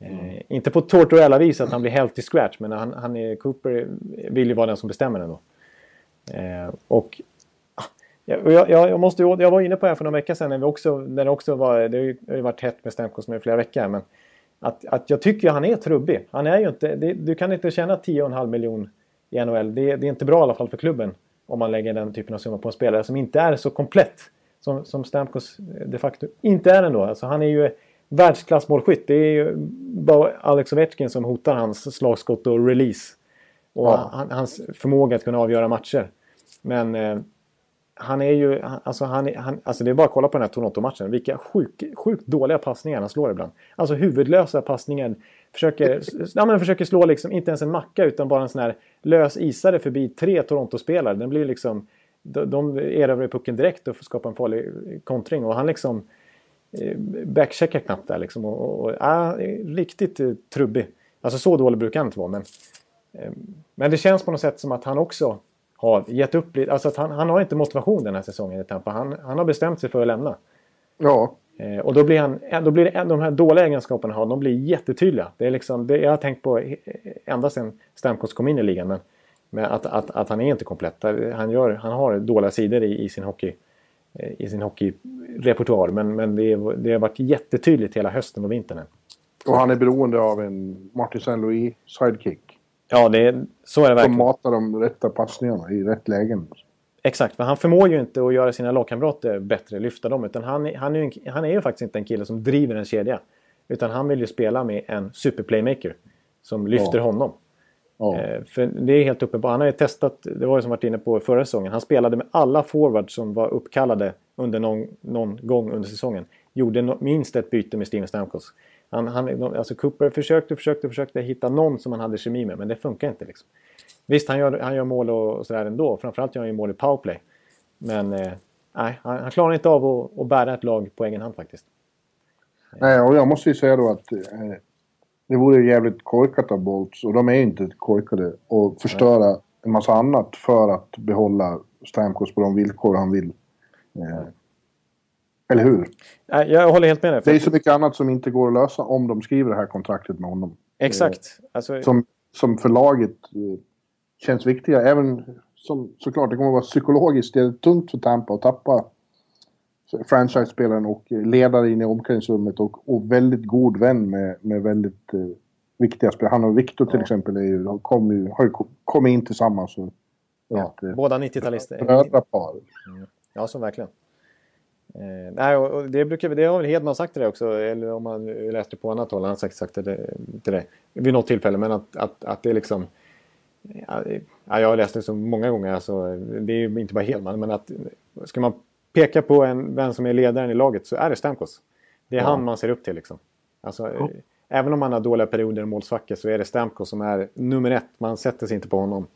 B: Mm. Eh, inte på Tortorella-vis att han blir helt i scratch, men han, han är, Cooper vill ju vara den som bestämmer ändå. Eh, och jag, jag, jag, måste, jag var inne på det här för några veckor sedan när, vi också, när det också var, det har ju varit hett med Stamkos med flera veckor, men att, att jag tycker han är trubbig. Han är ju inte, det, du kan inte tjäna 10,5 miljon i NHL. Det, det, är inte bra i alla fall för klubben om man lägger den typen av summa på en spelare som inte är så komplett som, som Stamkos de facto inte är ändå. Alltså han är ju världsklassmålskytt. Det är ju bara Alex Ovechkin som hotar hans slagskott och release. Och ja. han, hans förmåga att kunna avgöra matcher. Men eh, han är ju, alltså, han, han, alltså det är bara att kolla på den här Toronto-matchen. Vilka sjuk, sjukt dåliga passningar han slår ibland. Alltså huvudlösa passningar. Försöker, ja, men försöker slå liksom, inte ens en macka utan bara en sån här lös isare förbi tre Toronto-spelare. Den blir liksom, de, de erövrar pucken direkt och skapar en farlig kontring. Och han liksom eh, backcheckar knappt där liksom. Och, och, och ah, riktigt eh, trubbig. Alltså så dålig brukar han inte vara. Men, eh, men det känns på något sätt som att han också har gett upp lite. Alltså han, han har inte motivation den här säsongen i Tampa. Han, han har bestämt sig för att lämna.
C: Ja.
B: Eh, och då blir, han, då blir det, de här dåliga egenskaperna han har, de blir jättetydliga. Det är liksom, det jag har tänkt på ända sedan Stamkos kom in i ligan. Men, men att, att, att han är inte komplett. Han, gör, han har dåliga sidor i, i sin hockey i sin hockeyrepertoar. Men, men det, det har varit jättetydligt hela hösten och vintern.
C: Och han är beroende av en Martin Saint-Louis sidekick.
B: Ja, det är, så är det verkligen.
C: Som matar de rätta passningarna i rätt lägen.
B: Exakt, för han förmår ju inte att göra sina lagkamrater bättre, lyfta dem. Utan han, han, är ju, han är ju faktiskt inte en kille som driver en kedja. Utan han vill ju spela med en superplaymaker som lyfter ja. honom. Ja. Eh, för det är helt uppenbart. Han har ju testat, det var ju som varit inne på förra säsongen. Han spelade med alla forwards som var uppkallade under någon, någon gång under säsongen. Gjorde no, minst ett byte med Steven Stamkos. Han, han, alltså Cooper försökte, försökte, försökte hitta någon som han hade kemi med, men det funkar inte. Liksom. Visst, han gör, han gör mål och, och sådär ändå. Framförallt gör han ju mål i powerplay. Men eh, nej, han, han, klarar inte av att, att bära ett lag på egen hand faktiskt.
C: Nej, och jag måste ju säga då att eh, det vore jävligt korkat av Bolts, och de är inte korkade, och förstöra Nej. en massa annat för att behålla Stamkos på de villkor han vill. Eh, eller hur?
B: Jag håller helt med dig.
C: Det är så mycket annat som inte går att lösa om de skriver det här kontraktet med honom.
B: Exakt.
C: Eh, alltså... som, som för laget eh, känns viktiga. Även som såklart det kommer att vara psykologiskt det är tungt för Tampa att tappa franchise-spelaren och ledare in i omklädningsrummet och, och väldigt god vän med, med väldigt eh, viktiga spelare. Han och Victor till ja. exempel är ju, de kom ju, har ju kommit in tillsammans. Och,
B: ja, ett, båda 90-talister.
C: Brödrapar.
B: Mm. Ja, så verkligen. Eh, nej, och det, brukar, det har väl Hedman sagt till dig också, eller om man läste på annat håll, han har sagt det till dig vid något tillfälle, men att, att, att det är liksom... Ja, jag har läst det så många gånger, alltså, det är ju inte bara Hedman, men att ska man peka på en, vem som är ledaren i laget så är det Stamkos. Det är ja. han man ser upp till liksom. Alltså, ja. Även om man har dåliga perioder och målsvackor så är det Stamkos som är nummer ett. Man sätter sig inte på honom.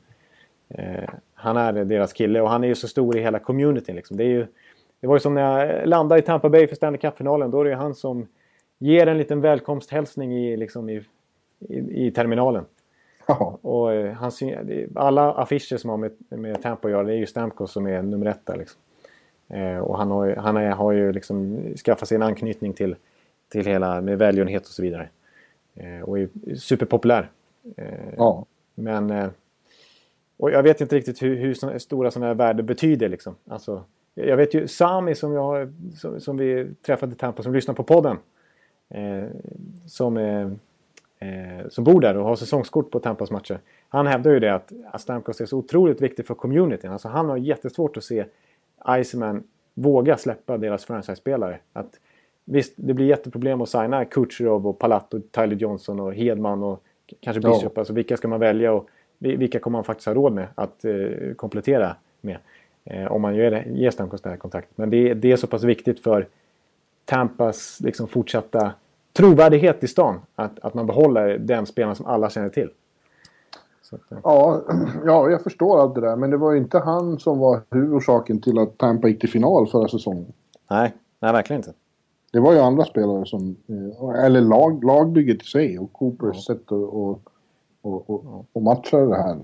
B: Eh, han är deras kille och han är ju så stor i hela communityn. Liksom. Det, är ju, det var ju som när jag landade i Tampa Bay för Stanley Cup-finalen. Då är det ju han som ger en liten välkomsthälsning i, liksom i, i, i terminalen. Ja. Och, eh, han, alla affischer som har med, med Tampa att göra, det är ju Stamkos som är nummer ett där. Liksom. Eh, och han har, han är, har ju liksom skaffat sig en anknytning till, till hela med välgörenhet och så vidare. Eh, och är superpopulär. Eh, ja. Men... Eh, och jag vet inte riktigt hur, hur stora sådana här värden betyder liksom. Alltså, jag vet ju Sami som, jag, som, som vi träffade i Tampa som lyssnar på podden. Eh, som, eh, som bor där och har säsongskort på Tampas matcher. Han hävdar ju det att Stamkos är så otroligt viktig för communityn. Alltså han har jättesvårt att se Iceman våga släppa deras franchise-spelare. Att, visst, det blir jätteproblem att signa Kucherov och Palatto, Tyler Johnson och Hedman och kanske Bishop. Ja. Alltså vilka ska man välja och vilka kommer man faktiskt ha råd med att eh, komplettera med? Eh, om man ger, Stamkos det här kontraktet. Men det, det, är så pass viktigt för Tampas liksom, fortsatta trovärdighet i stan. Att, att man behåller den spelaren som alla känner till.
C: Att, eh. ja, [clears throat] ja, jag förstår allt det där. Men det var ju inte han som var huvudorsaken till att Tampa gick till final förra säsongen.
B: Nej, nej verkligen inte.
C: Det var ju andra spelare som... Eh, eller lag, lagbygget i sig och Coopers ja. sätt att och, och, och, och matcha det här.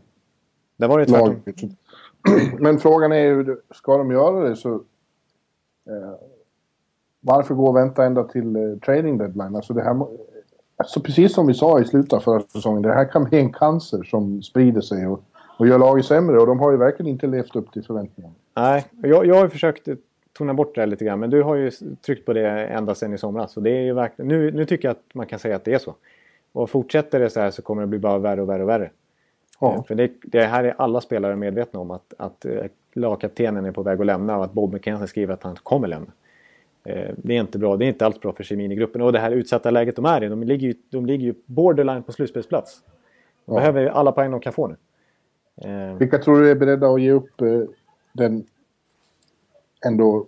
B: Det var det tvärtom. [clears throat]
C: Men frågan är ju, ska de göra det så... Eh, varför gå och vänta ända till eh, trading deadline? Alltså det här Alltså precis som vi sa i slutet av förra säsongen, det här kan bli en cancer som sprider sig och, och gör laget sämre och de har ju verkligen inte levt upp till förväntningarna.
B: Nej, jag, jag har försökt tona bort det här lite grann men du har ju tryckt på det ända sedan i somras. Och det är ju verkligen, nu, nu tycker jag att man kan säga att det är så. Och fortsätter det så här så kommer det bli bara värre och värre och värre. Ja. För det, det, här är alla spelare medvetna om att, att eh, lagkaptenen är på väg att lämna och att Bob McKenzie skriver att han kommer lämna. Eh, det är inte bra. Det är inte alls bra för kemin i gruppen. Och det här utsatta läget de är i. De ligger ju, de ligger ju borderline på slutspelsplats. De ja. behöver alla poäng de kan få nu.
C: Eh. Vilka tror du är beredda att ge upp den ändå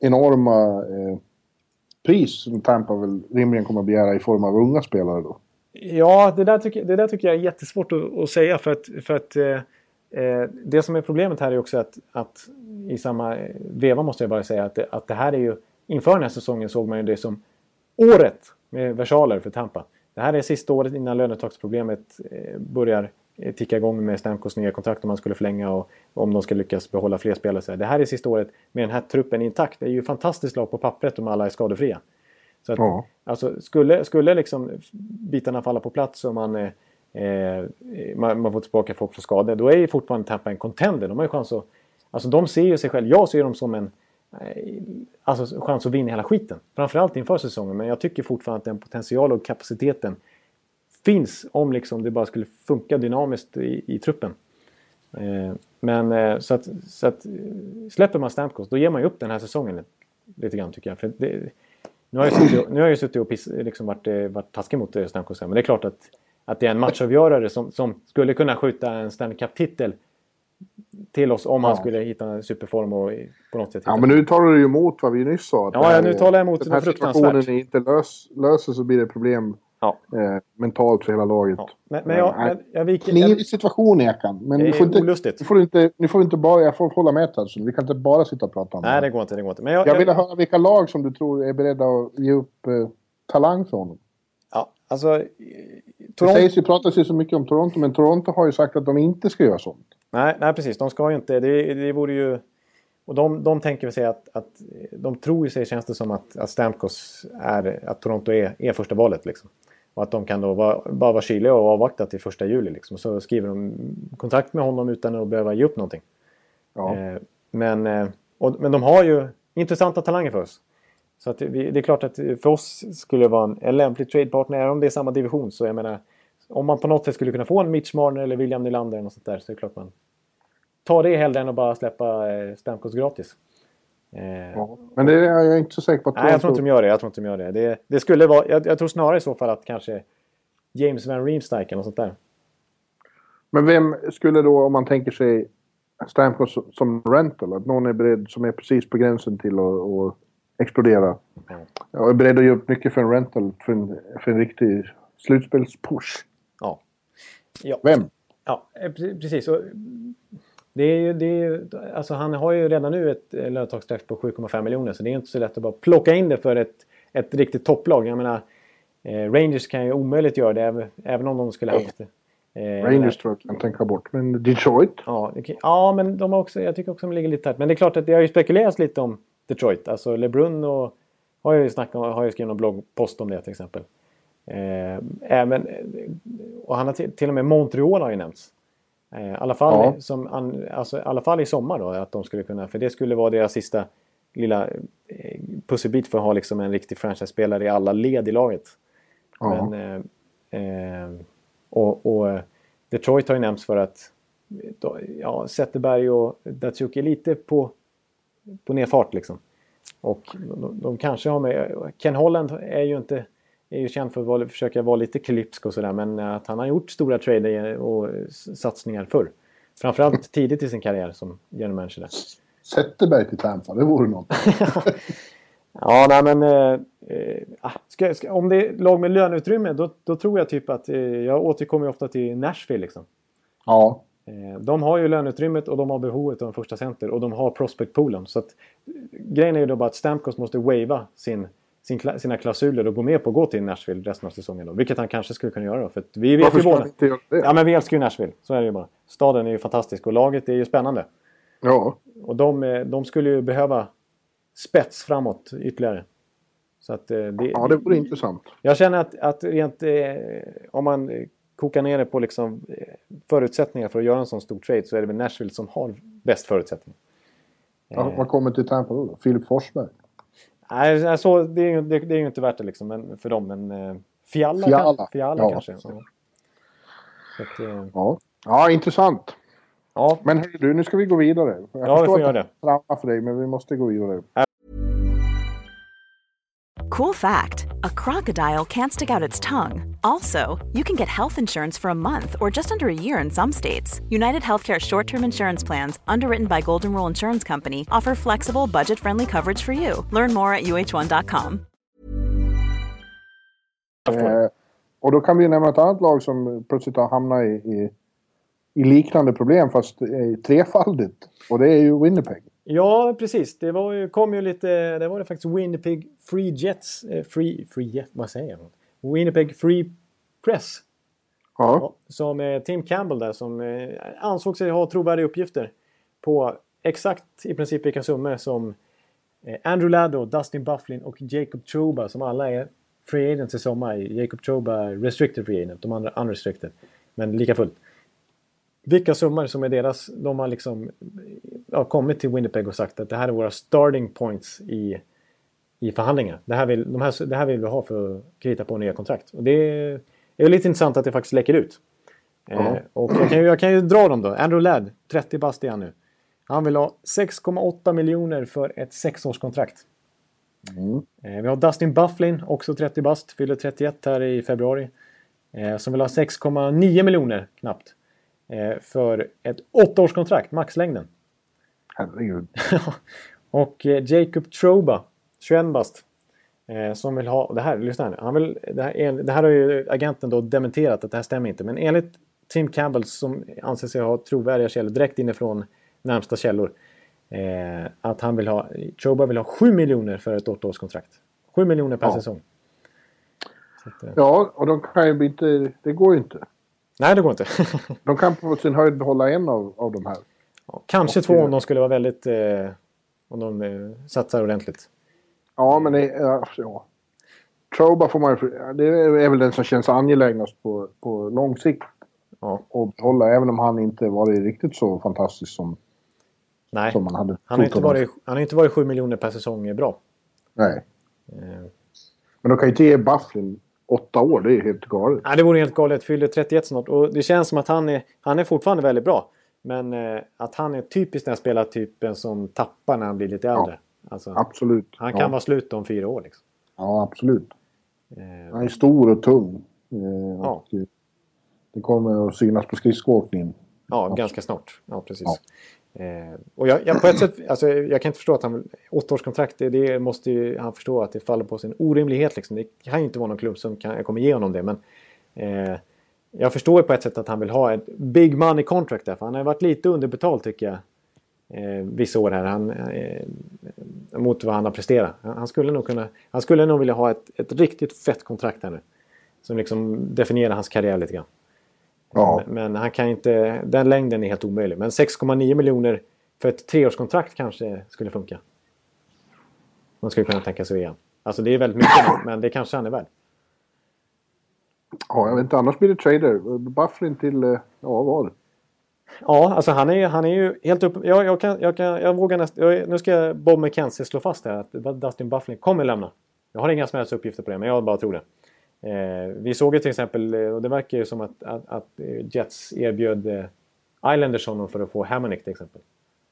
C: enorma pris som Tampa väl rimligen kommer att begära i form av unga spelare då?
B: Ja, det där tycker, det där tycker jag är jättesvårt att, att säga för att, för att Eh, eh det som är problemet här är också att, att i samma eh, veva måste jag bara säga att det, att det här är ju inför den här säsongen såg man ju det som året med versaler för Tampa. Det här är sista året innan lönetaksproblemet eh, börjar ticka igång med Stamkos nya kontrakt om man skulle förlänga och om de ska lyckas behålla fler spelare. Det här är sista året med den här truppen intakt. Det är ju fantastiskt lag på pappret om alla är skadefria. Så att, ja. alltså, skulle, skulle liksom bitarna falla på plats och man eh, man, man, får tillbaka folk från skador, då är ju fortfarande Tampa en contender. De har ju chans att... Alltså de ser ju sig själva, jag ser dem som en eh, alltså, chans att vinna hela skiten. Framförallt inför säsongen, men jag tycker fortfarande att den potential och kapaciteten finns om liksom det bara skulle funka dynamiskt i, i truppen. Eh, men eh, så, att, så att släpper man Stamkos, då ger man ju upp den här säsongen lite grann tycker jag. För det, nu har jag suttit, nu har jag suttit och piss, liksom varit, eh, varit taskig mot Stamkos här, men det är klart att att det är en matchavgörare som, som skulle kunna skjuta en Stanley Cup-titel till oss om ja. han skulle hitta en superform och på något sätt
C: Ja, men nu talar du ju emot vad vi nyss sa.
B: Ja, ja nu talar jag emot
C: den här situationen inte lös, löser så blir det problem ja. eh, mentalt för hela laget. Ja.
B: Men, men jag, jag, jag viker...
C: Knivig situation Ekan. Men
B: det är får inte,
C: Nu får inte, ni får inte bara... Jag får hålla med Tadson. Vi kan inte bara sitta och prata om
B: det. Nej, det går inte. Det går inte. Men
C: jag, jag, jag vill höra vilka lag som du tror är beredda att ge upp eh, talang för honom.
B: Ja, alltså
C: Toronto... Det sägs ju, pratas ju så mycket om Toronto, men Toronto har ju sagt att de inte ska göra sånt.
B: Nej, nej precis. De ska ju inte. Det, det vore ju... Och de, de tänker sig att, att... De tror ju sig, känns det som, att, att Stamkos är... Att Toronto är, är första valet liksom. Och att de kan då vara, bara vara kyliga och avvakta till första juli. Liksom. Och så skriver de kontrakt med honom utan att behöva ge upp någonting.
C: Ja.
B: Eh, men, eh, och, men de har ju intressanta talanger för oss. Så att vi, det är klart att för oss skulle det vara en, en lämplig tradepartner, även om det är samma division. Så jag menar, om man på något sätt skulle kunna få en Mitch Marner eller William Nylander eller något sånt där så är det klart man tar det hellre än att bara släppa eh, Stamkos gratis. Eh,
C: Ja. Men det är jag inte så säker på att
B: Nej, jag tror inte de gör det. Jag tror inte de gör det. det, det skulle vara, jag, jag tror snarare i så fall att kanske James Van Riemsdyk eller sånt där.
C: Men vem skulle då, om man tänker sig Stamkos som rental, att någon är beredd, som är precis på gränsen till att, explodera. Jag är beredd att ge upp mycket för en rental, för en, för en riktig slutspelspush.
B: Ja. Ja,
C: Vem?
B: ja eh, pre- precis. Och det är ju, det är ju, alltså han har ju redan nu ett eh, lönetaksstraff på 7,5 miljoner så det är inte så lätt att bara plocka in det för ett, ett riktigt topplag. Jag menar, eh, Rangers kan ju omöjligt göra det även, även om de skulle haft det. Eh,
C: Rangers tror jag kan tänka bort. Men Detroit?
B: Ja, kan, ja, men de har också, jag tycker också de ligger lite tätt. Men det är klart att det har ju spekulerats lite om Detroit. Alltså LeBrun och, har ju snackat har ju skrivit någon bloggpost om det till exempel. Eh, även, och han har till, till och med Montreal har ju nämnts. Eh, I alla fall,
C: Ja.
B: som, alltså, alla fall i sommar då, att de skulle kunna, för det skulle vara deras sista lilla eh, pusselbit för att ha liksom en riktig franchise-spelare i alla led i laget.
C: Ja.
B: Men, eh, eh, och, och Detroit har ju nämnts för att ja, Zetterberg och Datsuk är lite på, på nedfart liksom. Och de, de kanske har med... Ken Holland är ju inte... Är ju känd för att försöka vara lite klipsk och sådär men att han har gjort stora trader och satsningar förr. Framförallt [laughs] tidigt i sin karriär som general manager där.
C: Zetterberg till Tampa, det vore något. [laughs]
B: Ja, nej men... Eh, eh, ah, ska, ska, om det är lag med löneutrymme då, då tror jag typ att... Eh, jag återkommer ofta till Nashville liksom.
C: Ja.
B: Eh, De har ju löneutrymmet och de har behovet av en första center och de har prospect-poolen. Så att, eh, grejen är ju då bara att Stamkos måste wava sin, sin, sina klausuler och gå med på att gå till Nashville resten av säsongen. Då, vilket han kanske skulle kunna göra. Då, för vi vet
C: Varför
B: ju båda...
C: inte göra det?
B: Ja men vi älskar ju Nashville. Så är det ju bara. Staden är ju fantastisk och laget är ju spännande.
C: Ja.
B: Och de, eh, de skulle ju behöva spets framåt ytterligare. Så att, eh, det,
C: ja, det vore intressant.
B: jag känner att, att rent eh, om man eh, kokar ner det på liksom, eh, förutsättningar för att göra en sån stor trade så är det väl Nashville som har bäst förutsättningar.
C: Ja, vad kommer till Tampa då? Filip Forsberg?
B: Nej, alltså, det, är, ju- det, det är ju inte värt det liksom, men, för dem. Men eh, Fiala,
C: Fiala.
B: Kan, Fiala
C: Ja.
B: kanske. Ja. Så att, eh,
C: Ja. Ja, intressant.
B: ja,
C: Men hörru du, nu ska vi gå vidare. Jag
B: Ja, vi får göra
C: det trauma för dig, men vi måste gå vidare.
D: Cool fact a crocodile can't stick out its tongue. Also, you can get health insurance for a month or just under a year in some states. United Healthcare short term insurance plans, underwritten by Golden Rule Insurance Company, offer flexible, budget friendly coverage for you. Learn more at uh1.com.
B: jag förstår.
C: Eh, och då kan vi nämna ett annat lag som plötsligt har hamnat i, i, i liknande problem fast trefaldigt. Och det är ju Winnipeg.
B: Ja, precis. Det var ju, kom ju lite... Det var det faktiskt Winnipeg Free Jets... Eh, free, free Jet, vad säger jag? Winnipeg Free Press.
C: Ja.
B: Ja, som eh, Tim Campbell där som eh, ansåg sig ha trovärdiga uppgifter på exakt i princip vilka summor som eh, Andrew Laddo, Dustin Bufflin och Jacob Trouba som alla är free agents i sommar. Jacob Trouba restricted free agent, de andra unrestricted. Men lika fullt. Vilka summor som är deras, de har liksom ja, kommit till Winnipeg och sagt att det här är våra starting points i, i förhandlingar. Det här, vill, de här, det här vill vi ha för att krita på nya kontrakt. Och det är, är lite intressant att det faktiskt läcker ut. Eh, och jag kan, ju, jag kan ju dra dem då. Andrew Ladd, 30 bast är han nu. Han vill ha 6,8 miljoner för ett sexårskontrakt. Eh, vi har Dustin Bufflin, också 30 bast, fyller 31 här i februari. Eh, som vill ha 6,9 miljoner knappt. Eh, för ett åttaårskontrakt, maxlängden.
C: Herregud. [laughs]
B: och eh, Jacob Troba, 21 bast. Eh, som vill ha, det här, lyssna här nu. Han vill, det, här, det här har ju agenten då dementerat att det här stämmer inte. Men enligt Tim Campbell som anser sig ha trovärdiga källor direkt inifrån närmsta källor. Eh, att han vill ha, Troba vill ha 7 miljoner för ett åttaårskontrakt. 7 miljoner per
C: Ja.
B: säsong. Att, eh,
C: Ja, och de kan ju inte... Det går ju inte.
B: Nej, det går inte. [laughs]
C: De kan på sin höjd behålla en av, av de här.
B: Ja, Kanske
C: Och,
B: två om de skulle vara väldigt... Eh, om de eh, satsar ordentligt.
C: Ja, men det... Ja. Troba får man Det är väl den som känns angelägnast på, på lång sikt.
B: Ja.
C: Och behålla, även om han inte varit riktigt så fantastisk som,
B: Nej,
C: som man hade
B: han har, inte varit, han har inte varit 7 miljoner per säsong bra.
C: Nej.
B: Eh,
C: Men de kan ju inte ge Bufflin åtta år, det är helt galet.
B: Nej, det vore helt galet. Fyller 31 snart. Och det känns som att han är, han är fortfarande väldigt bra. Men eh, att han är typiskt den spelartypen som tappar när han blir lite
C: Ja.
B: äldre. Alltså,
C: Absolut.
B: han kan
C: ja.
B: vara slut om fyra år. Liksom.
C: Ja, absolut.
B: Eh,
C: Han är stor och tung. Eh,
B: Ja.
C: och, eh, det kommer att synas på skridskoåkningen.
B: ja, ganska snart. Ja, precis. Eh, och jag, jag, på ett sätt, alltså, jag kan inte förstå att han... Åttaårskontrakt, det, det måste ju han förstå att det faller på sin orimlighet. Liksom. Det kan ju inte vara någon klubb som kan, kommer ge honom det. Men eh, jag förstår ju på ett sätt att han vill ha ett big money contract där. För han har varit lite underbetald tycker jag. Eh, vissa år här. Han, eh, mot vad han har presterat. Han, han skulle nog kunna... Han skulle nog vilja ha ett, ett riktigt fett kontrakt här nu. Som liksom definierar hans karriär lite grann.
C: Ja.
B: Men, han kan inte... Den längden är helt omöjlig. Men 6,9 miljoner för ett treårskontrakt kanske skulle funka. Man skulle kunna tänka sig igen. Alltså det är väldigt mycket, [coughs] men det kanske han är värd.
C: ja, jag vet inte. Annars blir det trader. Bufflin till, eh, ja vad?
B: Ja, alltså han är, han är ju helt upp... Jag, jag, kan, jag, kan, jag vågar nästan... Nu ska Bob McKenzie slå fast här att Dustin Bufflin kommer lämna. Jag har inga som helst uppgifter på det, men jag bara tror det. Eh, vi såg ju till exempel, eh, och det verkar ju som att, att, att eh, Jets erbjöd eh, Islanders honom för att få Hamonic till exempel.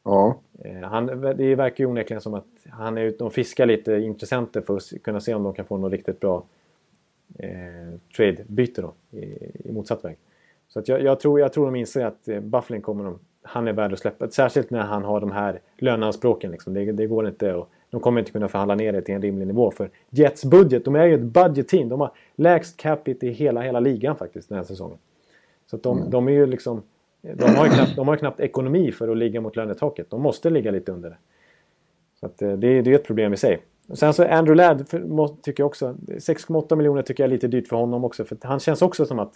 C: Ja.
B: Eh, Han, det verkar ju onekligen som att han är ute och fiskar lite intressenter för att kunna se om de kan få något riktigt bra eh, trade-byte då, i, i motsatt väg. Så att jag, jag, tror, jag tror de inser att eh, Bufflin kommer de, han är värd att släppa. Särskilt när han har de här löneanspråken. Liksom. Det, det går inte och de kommer inte kunna förhandla ner det till en rimlig nivå. För Jets budget, de är ju ett budget-team. De har lägst capita i hela, hela ligan faktiskt den här säsongen. Så att de, de är ju liksom... De har ju, knappt, de har knappt ekonomi för att ligga mot lönetaket. De måste ligga lite under det. Så att eh, det, är- det är ett problem i sig. Och Sen så Andrew Ladd för, tycker jag också... 6,8 miljoner tycker jag är lite dyrt för honom också. För han känns också som att...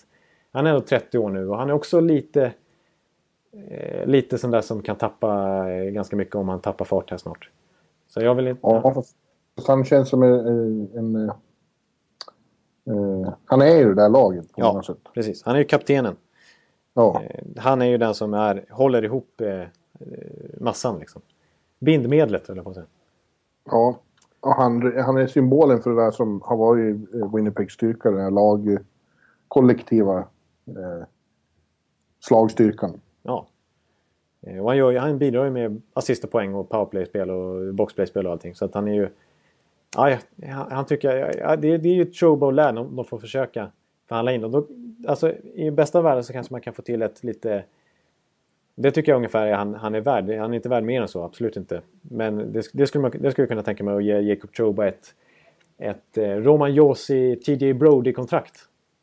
B: Han är ändå 30 år nu och han är också lite... Eh, lite sån där som kan tappa eh, ganska mycket om han tappar fart här snart. Så jag vill inte...
C: Ja, fast han känns som en... en, en eh, han är ju det där laget på
B: Ja.
C: många sätt.
B: Precis. Han är ju kaptenen.
C: Ja.
B: Eh, Han är ju den som är, håller ihop eh, eh, massan liksom. Bindmedlet höll jag på att säga.
C: ja. Och han, han är symbolen för det där som har varit eh, Winnipegs styrka. Den här lag, kollektiva eh, slagstyrkan.
B: Ja. Eh, Och han, gör, han bidrar ju med assist och poäng och powerplay-spel och boxplay-spel och allting. Så att han är ju... Ja, han, tycker... Ja, det, det är ju ett showbow lär de, får försöka förhandla in. Och då, alltså, I bästa världen så kanske man kan få till ett lite... Det tycker jag ungefär är han, han är värd. Han är inte värd mer än så, absolut inte. Men det, det, skulle, man, det skulle jag kunna tänka mig att ge Jacob Choba ett, ett eh, Roman Josi, TJ Brody-kontrakt.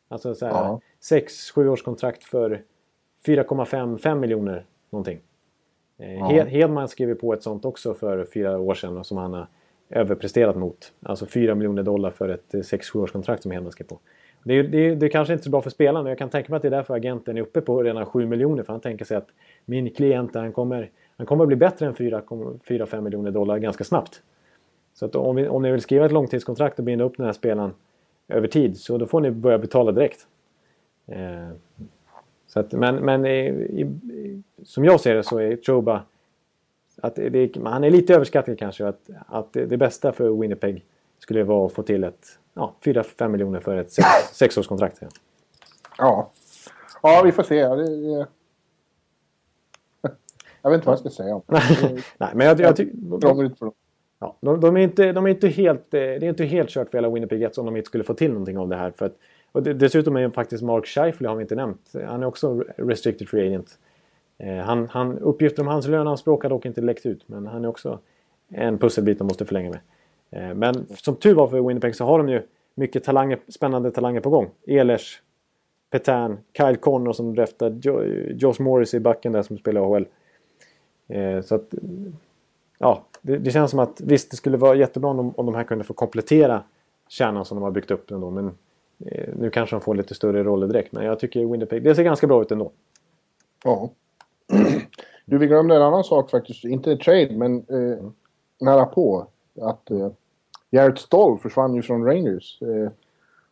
B: Alltså så här,
C: Ja.
B: 6-7 års kontrakt för 4,5 miljoner någonting. Eh,
C: Ja.
B: Hed- Hedman skrev på ett sånt också för fyra år sedan som han har överpresterat mot. Alltså 4 miljoner dollar för ett eh, 6-7 års kontrakt som Hedman skrev på. Det är, det, är, det är kanske inte så bra för spelarna. Jag kan tänka mig att det är därför agenten är uppe på redan 7 miljoner. För han tänker sig att min klient han kommer, han kommer bli bättre än 4-5 miljoner dollar ganska snabbt. Så att om, vi, om ni vill skriva ett långtidskontrakt och binda upp den här spelaren över tid så då får ni börja betala direkt. Eh, så att, men men i, i, som jag ser det så är Choba att det, han är lite överskattad kanske. Att, att det, det bästa för Winnipeg skulle vara att få till ett ja, 4-5 miljoner för ett sex, [laughs] sexårskontrakt. Ja.
C: Ja. Ja, vi får se. Det. [laughs] Jag vet inte vad jag ska säga om det. [laughs]
B: Nej, men jag, jag
C: dem.
B: Ja, de, de, är inte, de är inte helt, eh, det är inte helt kört för hela Winnipeg Jets om de inte skulle få till någonting av det här. För att, och det, dessutom är ju faktiskt Mark Scheifele har vi inte nämnt. Han är också restricted free agent. Eh, han, han, uppgifter om hans löneanspråk har dock inte läckt ut. Men han är också en pusselbit de måste förlänga med. Eh, men som tur var för Winnipeg så har de ju mycket talanger, spännande talanger på gång. Ehlers, Petan, Kyle Connor som draftar Josh Morris i backen där som spelar AHL. Eh, så att ja, det, det känns som att visst, det skulle vara jättebra om de, om de här kunde få komplettera kärnan som de har byggt upp ändå. Men nu kanske de får lite större roller direkt. Men jag tycker Winnipeg, det ser ganska bra ut ändå.
C: Ja. Du, vi glömde en annan sak faktiskt. Inte trade, men eh, nära på. Att eh, Jarrett Stoll försvann ju från Rangers. Eh,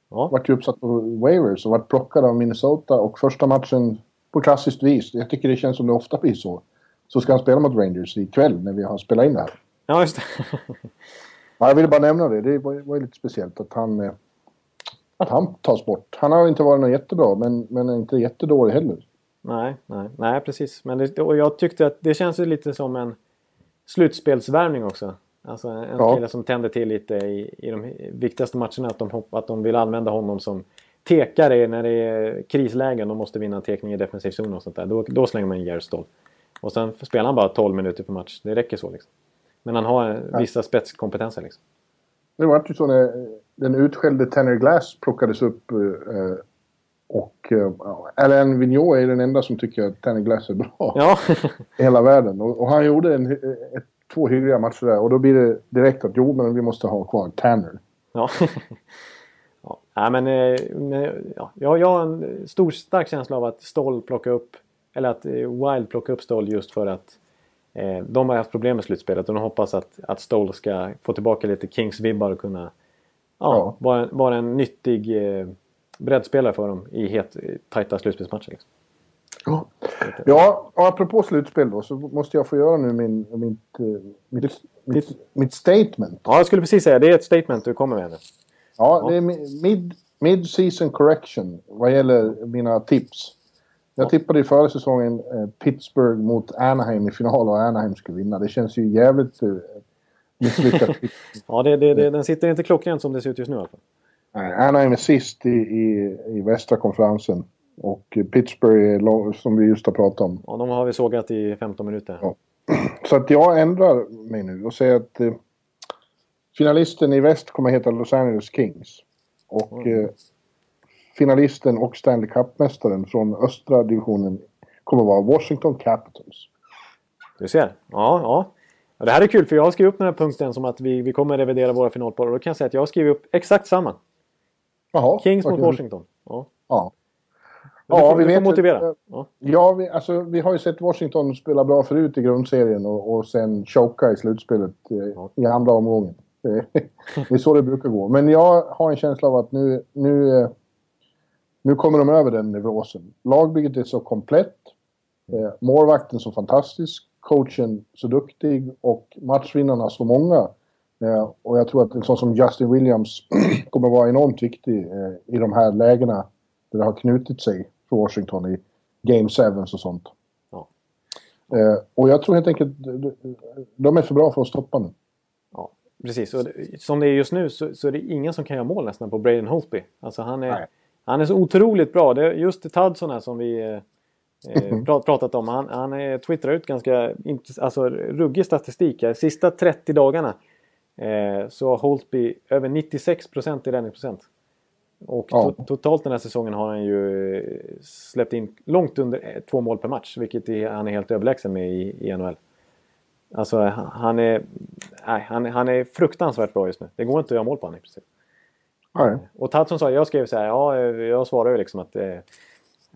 B: Ja.
C: Vart ju uppsatt på waivers och vart plockad av Minnesota och första matchen på klassiskt vis, jag tycker det känns som det ofta blir så, så ska han spela mot Rangers ikväll när vi har spelat in det här.
B: Ja, just det.
C: Ja, jag ville bara nämna det, det var, var ju lite speciellt att han, eh, att han tas bort. Han har inte varit något jättebra, men, men inte jättedålig heller.
B: nej, nej, nej, precis. Men det, och jag tyckte att det känns lite som en slutspelsvärmning också. Alltså en
C: Ja.
B: kille som tänder till lite i, i de viktigaste matcherna. Att de, hopp, att de vill använda honom som tekare när det är krislägen. De måste vinna en tekning i defensiv zon och sånt där. Då, då slänger man in Jared Stoll. Och sen spelar han bara 12 minuter per match. Det räcker så liksom. Men han har vissa spetskompetenser liksom.
C: Det var ju så när den utskällde Tanner Glass plockades upp eh, och eh, Alain Vigneault är den enda som tycker att Tanner Glass är bra
B: Ja,
C: i hela världen. Och, och han gjorde en, ett, två hyggliga matcher där och då blir det direkt att jo, men vi måste ha kvar Tanner.
B: Ja. [laughs] ja. Nej, men, eh, men, ja. Jag, jag har en stor stark känsla av att Stoll plockar upp eller att eh, Wild plockar upp Stoll just för att eh, de har haft problem med slutspelet och de hoppas att, att Stoll ska få tillbaka lite Kings-vibbar och kunna ja,
C: Ja.
B: Vara, vara en nyttig eh, breddspelare för dem i het, tajta slutspelsmatcher. Liksom.
C: Ja, och apropå slutspel då så måste jag få göra nu min, mitt, eh, mitt, mitt, mitt statement.
B: Ja, jag skulle precis säga det är ett statement du kommer med nu.
C: Ja, det är mi- mid, mid-season correction vad gäller mina tips. Jag tippade i förra säsongen eh, Pittsburgh mot Anaheim i final och Anaheim skulle vinna. Det känns ju jävligt eh, misslyckat. [laughs]
B: Ja, det, det, det, den sitter inte klockrent som det ser ut just nu i alla fall.
C: Nej, Anaheim är sist i, i, i västra konferensen. Och Pittsburgh är lång, som vi just har pratat om.
B: Ja, de har vi sågat i 15 minuter.
C: Ja. [clears throat] Så att jag ändrar mig nu och säger att eh, finalisten i väst kommer att heta Los Angeles Kings. Och eh, finalisten och Stanley Cup-mästaren från östra divisionen kommer att vara Washington Capitals.
B: Du ser. Ja, ja. Ja. Det här är kul för jag har skrivit upp den här punkten som att vi, vi kommer revidera våra finalpar. Och då kan jag säga att jag har skrivit upp exakt samma.
C: Jaha.
B: Kings mot
C: kul.
B: Washington. Ja.
C: Ja.
B: Du får,
C: vi vet
B: motivera. Ja.
C: Ja, vi, alltså, vi har ju sett Washington spela bra förut i grundserien och, och sen choka i slutspelet eh, i andra omgången. [laughs] Det är så det brukar gå. Men jag har en känsla av att nu, nu, eh, nu kommer de över den nivåsen. Lagbygget är så komplett. Eh, målvakten så fantastisk. Coachen så duktig och matchvinnarna så många. Eh, och jag tror att en sån som Justin Williams [clears throat] kommer vara enormt viktig eh, i de här lägena där det har knutit sig för Washington i Game 7 och sånt.
B: Ja.
C: Eh, och jag tror helt enkelt de- är för bra för att stoppa nu.
B: Ja, precis. Och som det är just nu så, så är det ingen som kan göra mål nästan på Braden Holtby. Alltså han är,
C: Nej.
B: han är så otroligt bra. Det är just Tudson här som vi eh, [laughs] pratat om. Han, han är, twittrar ut ganska alltså, ruggig statistik. Här. Sista 30 dagarna eh, så har Holtby över 96% i räddningsprocent. Och
C: Ja.
B: to- totalt den här säsongen har han ju eh, släppt in långt under eh, två mål per match. Vilket är, han är helt överlägsen med i, i NHL. Alltså han är, nej, han, han är fruktansvärt bra just nu. Det går inte att göra mål på honom i princip.
C: Nej.
B: Och Tatson sa, jag skrev så här, ja, eh, jag svarar ju liksom att eh,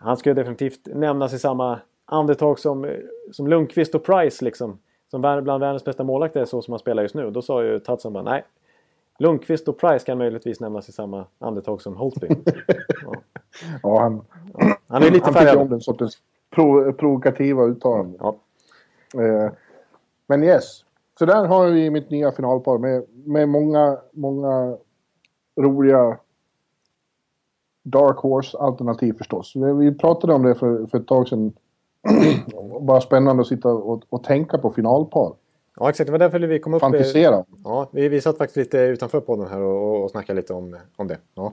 B: han ska definitivt nämnas i samma andetag som, som Lundqvist och Price liksom. Som bland världens bästa målvakter så som han spelar just nu. Då sa ju Tatson bara, nej. Lundqvist och Price kan möjligtvis nämnas i samma andetag som Holtby. [laughs] ja.
C: Ja, han,
B: Han är lite
C: han tycker om
B: färgad.
C: den sortens pro, provokativa uttalanden.
B: Ja.
C: Eh, men yes. Så där har vi mitt nya finalpar med, med många, många roliga Dark Horse-alternativ förstås. Vi, vi pratade om det för, för ett tag sedan. [clears throat] Bara spännande att sitta och, och tänka på finalpar.
B: ja, exakt. Det var därför vi kom upp...
C: Fantisera.
B: Ja, vi, vi satt faktiskt lite utanför podden här och, och, och snackade lite om, om det. Ja.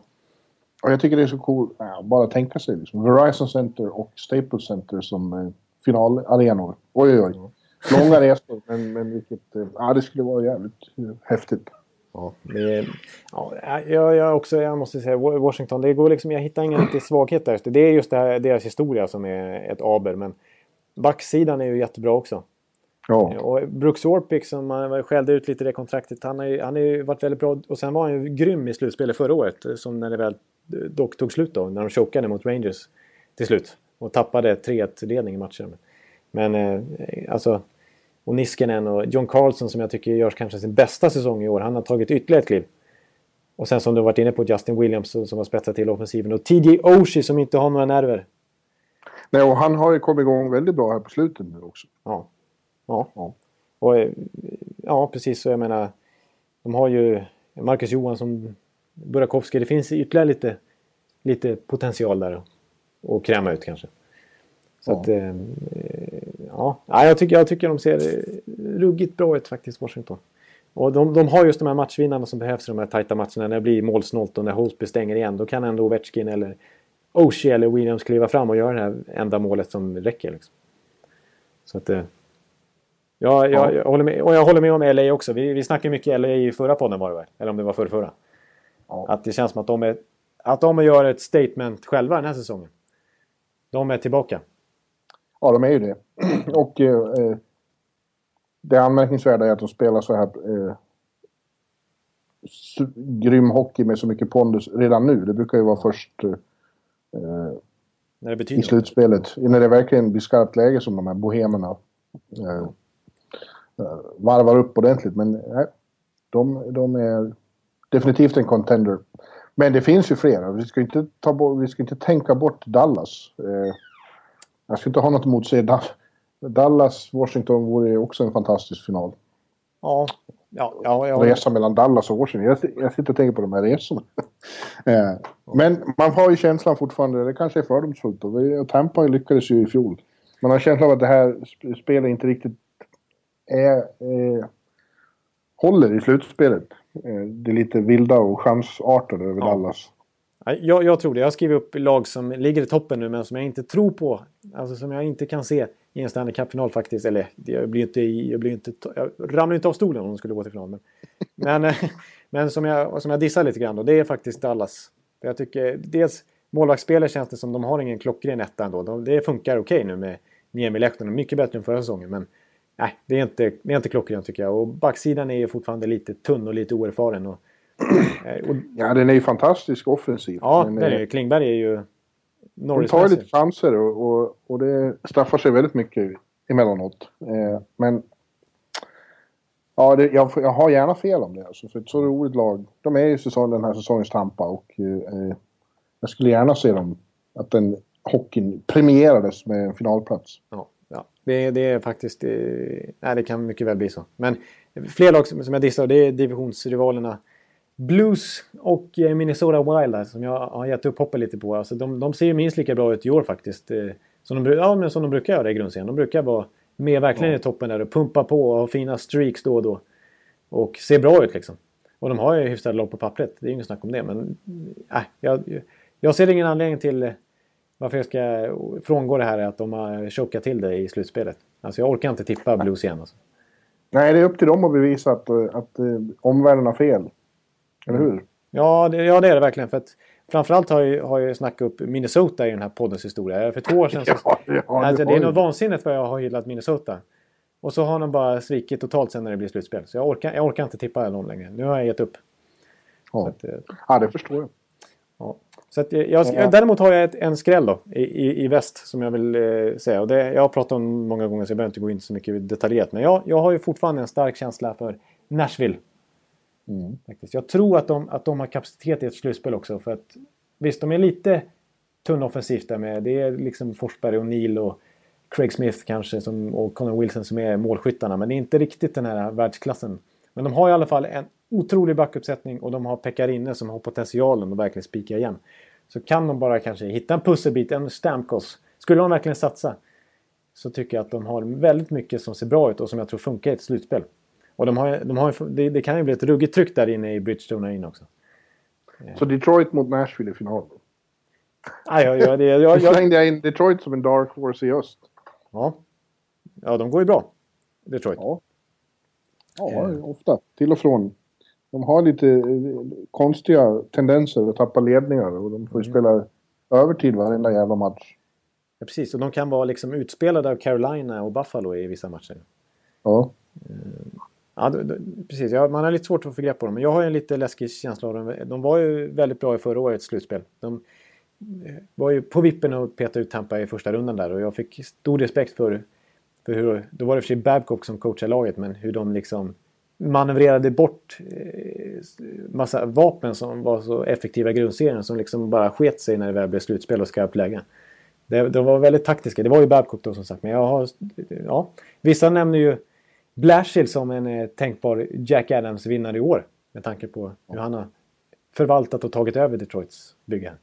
C: Och jag tycker det är så coolt. Ja, bara tänka sig liksom. Verizon Center och Staples Center som eh, finalarenor. Oj, oj, oj. Långa resor, men, men vilket... Eh, ja, det skulle vara jävligt eh, häftigt.
B: Ja, det, ja, jag, jag, också, jag måste säga Washington. Det går liksom, jag hittar ingen riktig svaghet där. Det är just det här, deras historia som är ett aber. Men backsidan är ju jättebra också.
C: Ja.
B: Och Brooks Orpik som man skällde ut lite i det kontraktet. Han har ju, han har ju varit väldigt bra. Och sen var han ju grym i slutspelet förra året. Som när det väl dock tog slut då. När de chokade mot Rangers till slut. Och tappade 3-1 ledning i matchen. Men eh, alltså. Och Niskanen och John Carlson som jag tycker gör kanske sin bästa säsong i år. Han har tagit ytterligare ett kliv. Och sen som du varit inne på Justin Williams som har spetsat till offensiven. Och TJ Oshie som inte har några nerver.
C: Nej, och han har ju kommit igång väldigt bra här på slutet nu också.
B: Ja. Ja. ja. Och, eh, ja, precis så. Jag menar, de har ju Marcus Johansson, Burakovsky. Det finns ytterligare lite, lite potential där att kräma ut kanske. Så ja. att, eh, ja. jag, tycker, jag tycker de ser ruggigt bra ut faktiskt, Washington. Och de, de har just de här matchvinnarna som behövs i de här tajta matcherna. När det blir målsnålt och när Holsby stänger igen. Då kan ändå Ovechkin eller Oshie eller Williams kliva fram och göra det här enda målet som räcker. Liksom. Så att... Eh, ja, jag, jag, håller med, och jag håller med om LA också. Vi, vi snackade mycket LA i förra podden var det väl? Eller om det var förra, förra. Ja. Att det känns som att de, är, att de gör ett statement själva den här säsongen. De är tillbaka.
C: Ja, de är ju det. [clears throat] Och eh, eh, det anmärkningsvärda är att de spelar så här eh, grym hockey med så mycket pondus redan nu. Det brukar ju vara först eh,
B: när det
C: i slutspelet. När det verkligen blir skarpt läge som de här bohemerna eh, eh, varvar upp ordentligt. Men nej, de, de är definitivt en contender. Men det finns ju flera. Vi ska inte, ta bort, vi ska inte tänka bort Dallas. Eh, jag ska inte ha något emot att se Dallas, Washington vore också en fantastisk final.
B: Ja. Ja, ja, ja.
C: Resa mellan Dallas och Washington. Jag, jag sitter och tänker på de här resorna. [laughs] eh, men man har ju känslan fortfarande, det kanske är fördomsfullt. Och Tampa lyckades ju i fjol. Man har känslan av att det här spelet inte riktigt är, eh, håller i slutspelet. Eh, det är lite vilda och chansartade över ja. Dallas.
B: Jag, jag, tror det. Jag har skrivit upp lag som ligger i toppen nu men som jag inte tror på. Alltså som jag inte kan se i en Stanley Cup-final faktiskt. Eller jag blir inte, jag blir inte, jag ramlar inte av stolen om de skulle gå till final. Men, [laughs] men, men som, jag, som jag dissar lite grann då, det är faktiskt Dallas. För jag tycker dels målvaktsspelet känns det som de har ingen klockren etta ändå. De, det funkar okej okay nu med Niemi Lehtonen. Mycket bättre än förra säsongen. Men nej, det är inte, det är inte klockrent tycker jag. Och backsidan är ju fortfarande lite tunn och lite oerfaren. Och,
C: ja, den är ju fantastisk offensiv.
B: Ja, den är, Klingberg är ju
C: Norris tar lite chanser och, och, och, det straffar sig väldigt mycket emellanåt. Eh, men ja, det, jag, jag, har gärna fel om det. Alltså, för ett så roligt lag. De är ju säsong, den här säsongens Tampa och eh, jag skulle gärna se dem att den hockeyn premierades med en finalplats.
B: Ja, ja. Det, det är faktiskt... Det, eh, nej, det kan mycket väl bli så. Men fler lag som, som jag dissar, det är divisionsrivalerna Blues och eh, Minnesota Wild som jag har gett upp hoppet lite på. Alltså de, de ser ju minst lika bra ut i år faktiskt. Eh, som de, ja, men som de brukar göra i grundserien. De brukar vara med verkligen ja. i toppen där och pumpa på och ha fina streaks då och då. Och se bra ut liksom. Och de har ju hyfsade lag på pappret. Det är inget snack om det. Men äh, jag, jag ser ingen anledning till eh, varför jag ska frångå det här att de har chokat till det i slutspelet. Alltså jag orkar inte tippa Blues igen. Alltså.
C: Nej, det är upp till dem att bevisa att, att, att omvärlden har fel. Eller hur?
B: Ja det, ja, det är det verkligen. För att, framförallt har jag, har jag snackat upp Minnesota i den här poddens historia. För två år sedan så... [laughs] ja, ja, alltså, det är något vansinnigt vad jag har hyllat Minnesota. Och så har de bara svikit totalt sen när det blir slutspel. Så jag orkar, jag orkar inte tippa någon längre. Nu har jag gett upp.
C: Ja, att, eh, ja det förstår jag.
B: Ja. Så att jag, jag, däremot har jag ett, en skräll då, i, i, i väst som jag vill eh, säga. Och det, jag har pratat om många gånger så jag behöver inte gå in så mycket detaljerat. Men jag, jag har ju fortfarande en stark känsla för Nashville. Mm. Faktiskt. Jag tror att de, att de har kapacitet i ett slutspel också. För att, visst, de är lite tunna offensivt där med. Det är liksom Forsberg och Neil och Craig Smith kanske som, och Connor Wilson som är målskyttarna. Men det är inte riktigt den här världsklassen. Men de har i alla fall en otrolig backuppsättning och de har Pekarinne som har potentialen att verkligen spika igen. Så kan de bara kanske hitta en pusselbit, en Stamkos. Skulle de verkligen satsa så tycker jag att de har väldigt mycket som ser bra ut och som jag tror funkar i ett slutspel. Och de har, de har, det, det kan ju bli ett ruggigt tryck där inne i Bridgestone in också.
C: Så Detroit mot Nashville i final?
B: Ah, ja, ja, det, jag, jag,
C: jag [laughs] slängde jag in Detroit som en dark horse i öst.
B: Ja. Ja, de går ju bra. Detroit.
C: Ja, ja mm. ofta. Till och från. De har lite eh, konstiga tendenser att tappa ledningar och de får mm. spela övertid varenda jävla match.
B: Ja, precis. Och de kan vara liksom utspelade av Carolina och Buffalo i vissa matcher.
C: Ja.
B: Ja, då, då, precis. Ja, man har lite svårt att få grepp på dem. Men jag har en lite läskig känsla av dem. De var ju väldigt bra i förra årets slutspel. De eh, var ju på vippen att peta ut Tampa i första rundan där och jag fick stor respekt för, För hur, då var det för sig Babcock som coachade laget men hur de liksom manövrerade bort eh, massa vapen som var så effektiva i grundserien som liksom bara sket sig när det väl blev slutspel och skarpt läge. De var väldigt taktiska. Det var ju Babcock då som sagt. Men jag har... Ja. Vissa nämner ju Blashill som en eh, tänkbar Jack Adams-vinnare i år. Med tanke på hur han har förvaltat och tagit över Detroits bygge.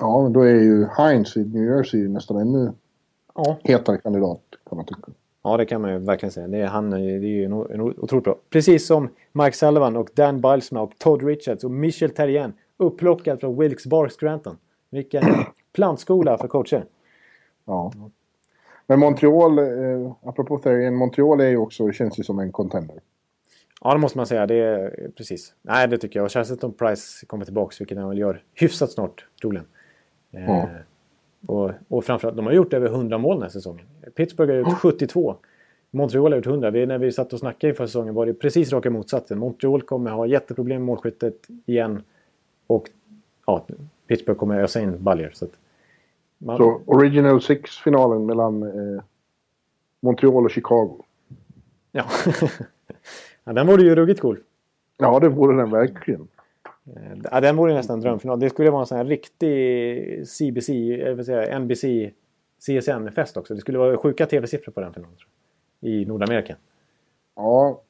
C: Ja, men då är ju Heinz i New Jersey nästan ännu
B: Ja.
C: hetare kandidat kan man tycka.
B: Ja, det kan man ju verkligen säga. Det är, han är det är ju en, en otroligt bra. Precis som Mike Sullivan och Dan Bilesma och Todd Richards och Michel Terrien. Upplockad från Wilkes Barre Scranton. Vilken [clears throat] plantskola för coacher.
C: Ja. Men Montreal, eh, apropå Therrien, Montreal är ju också, känns ju som en contender.
B: Ja, det måste man säga. Det är precis. Nej, det tycker jag. Och särskilt om Price kommer tillbaka, vilket han väl gör hyfsat snart, troligen. Eh,
C: Ja.
B: och, och framförallt, de har gjort över 100 mål den här säsongen. Pittsburgh har gjort 72. Montreal har gjort 100. Vi, när vi satt och snackade inför säsongen var det precis raka motsatsen. Montreal kommer ha jätteproblem med målskyttet igen. Och ja, Pittsburgh kommer ösa in baljor. Så att man,
C: Så Original Six-finalen mellan eh, Montreal och Chicago.
B: ja. [laughs] ja, den vore ju ruggigt cool.
C: Ja, det vore den verkligen.
B: Eh, Ja, den vore nästan en drömfinal. Det skulle vara en sån här riktig CBC, jag säga NBC, CSN-fest också. Det skulle vara sjuka tv-siffror på den finalen. I Nordamerika.
C: Ja,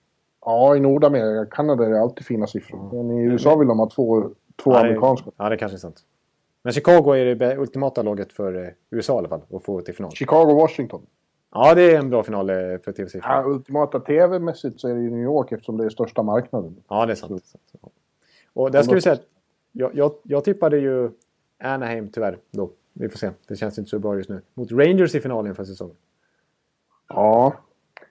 C: ja, i Nordamerika, Kanada är det alltid fina siffror. Men i USA vill de ha två, två
B: Ja,
C: amerikanska.
B: Ja, det kanske är sant. Men Chicago är det ultimata laget för eh, USA i alla fall. Att få till final.
C: Chicago-Washington.
B: Ja, det är en bra final eh, för tv-siffror.
C: Ja, ultimata TV-mässigt så är det ju New York eftersom det är största marknaden.
B: Ja, det är sant. sant. Och där ska vi säga att jag, jag, jag tippade ju Anaheim tyvärr då. Vi får se. Det känns inte så bra just nu. Mot Rangers i finalen för säsongen.
C: Ja.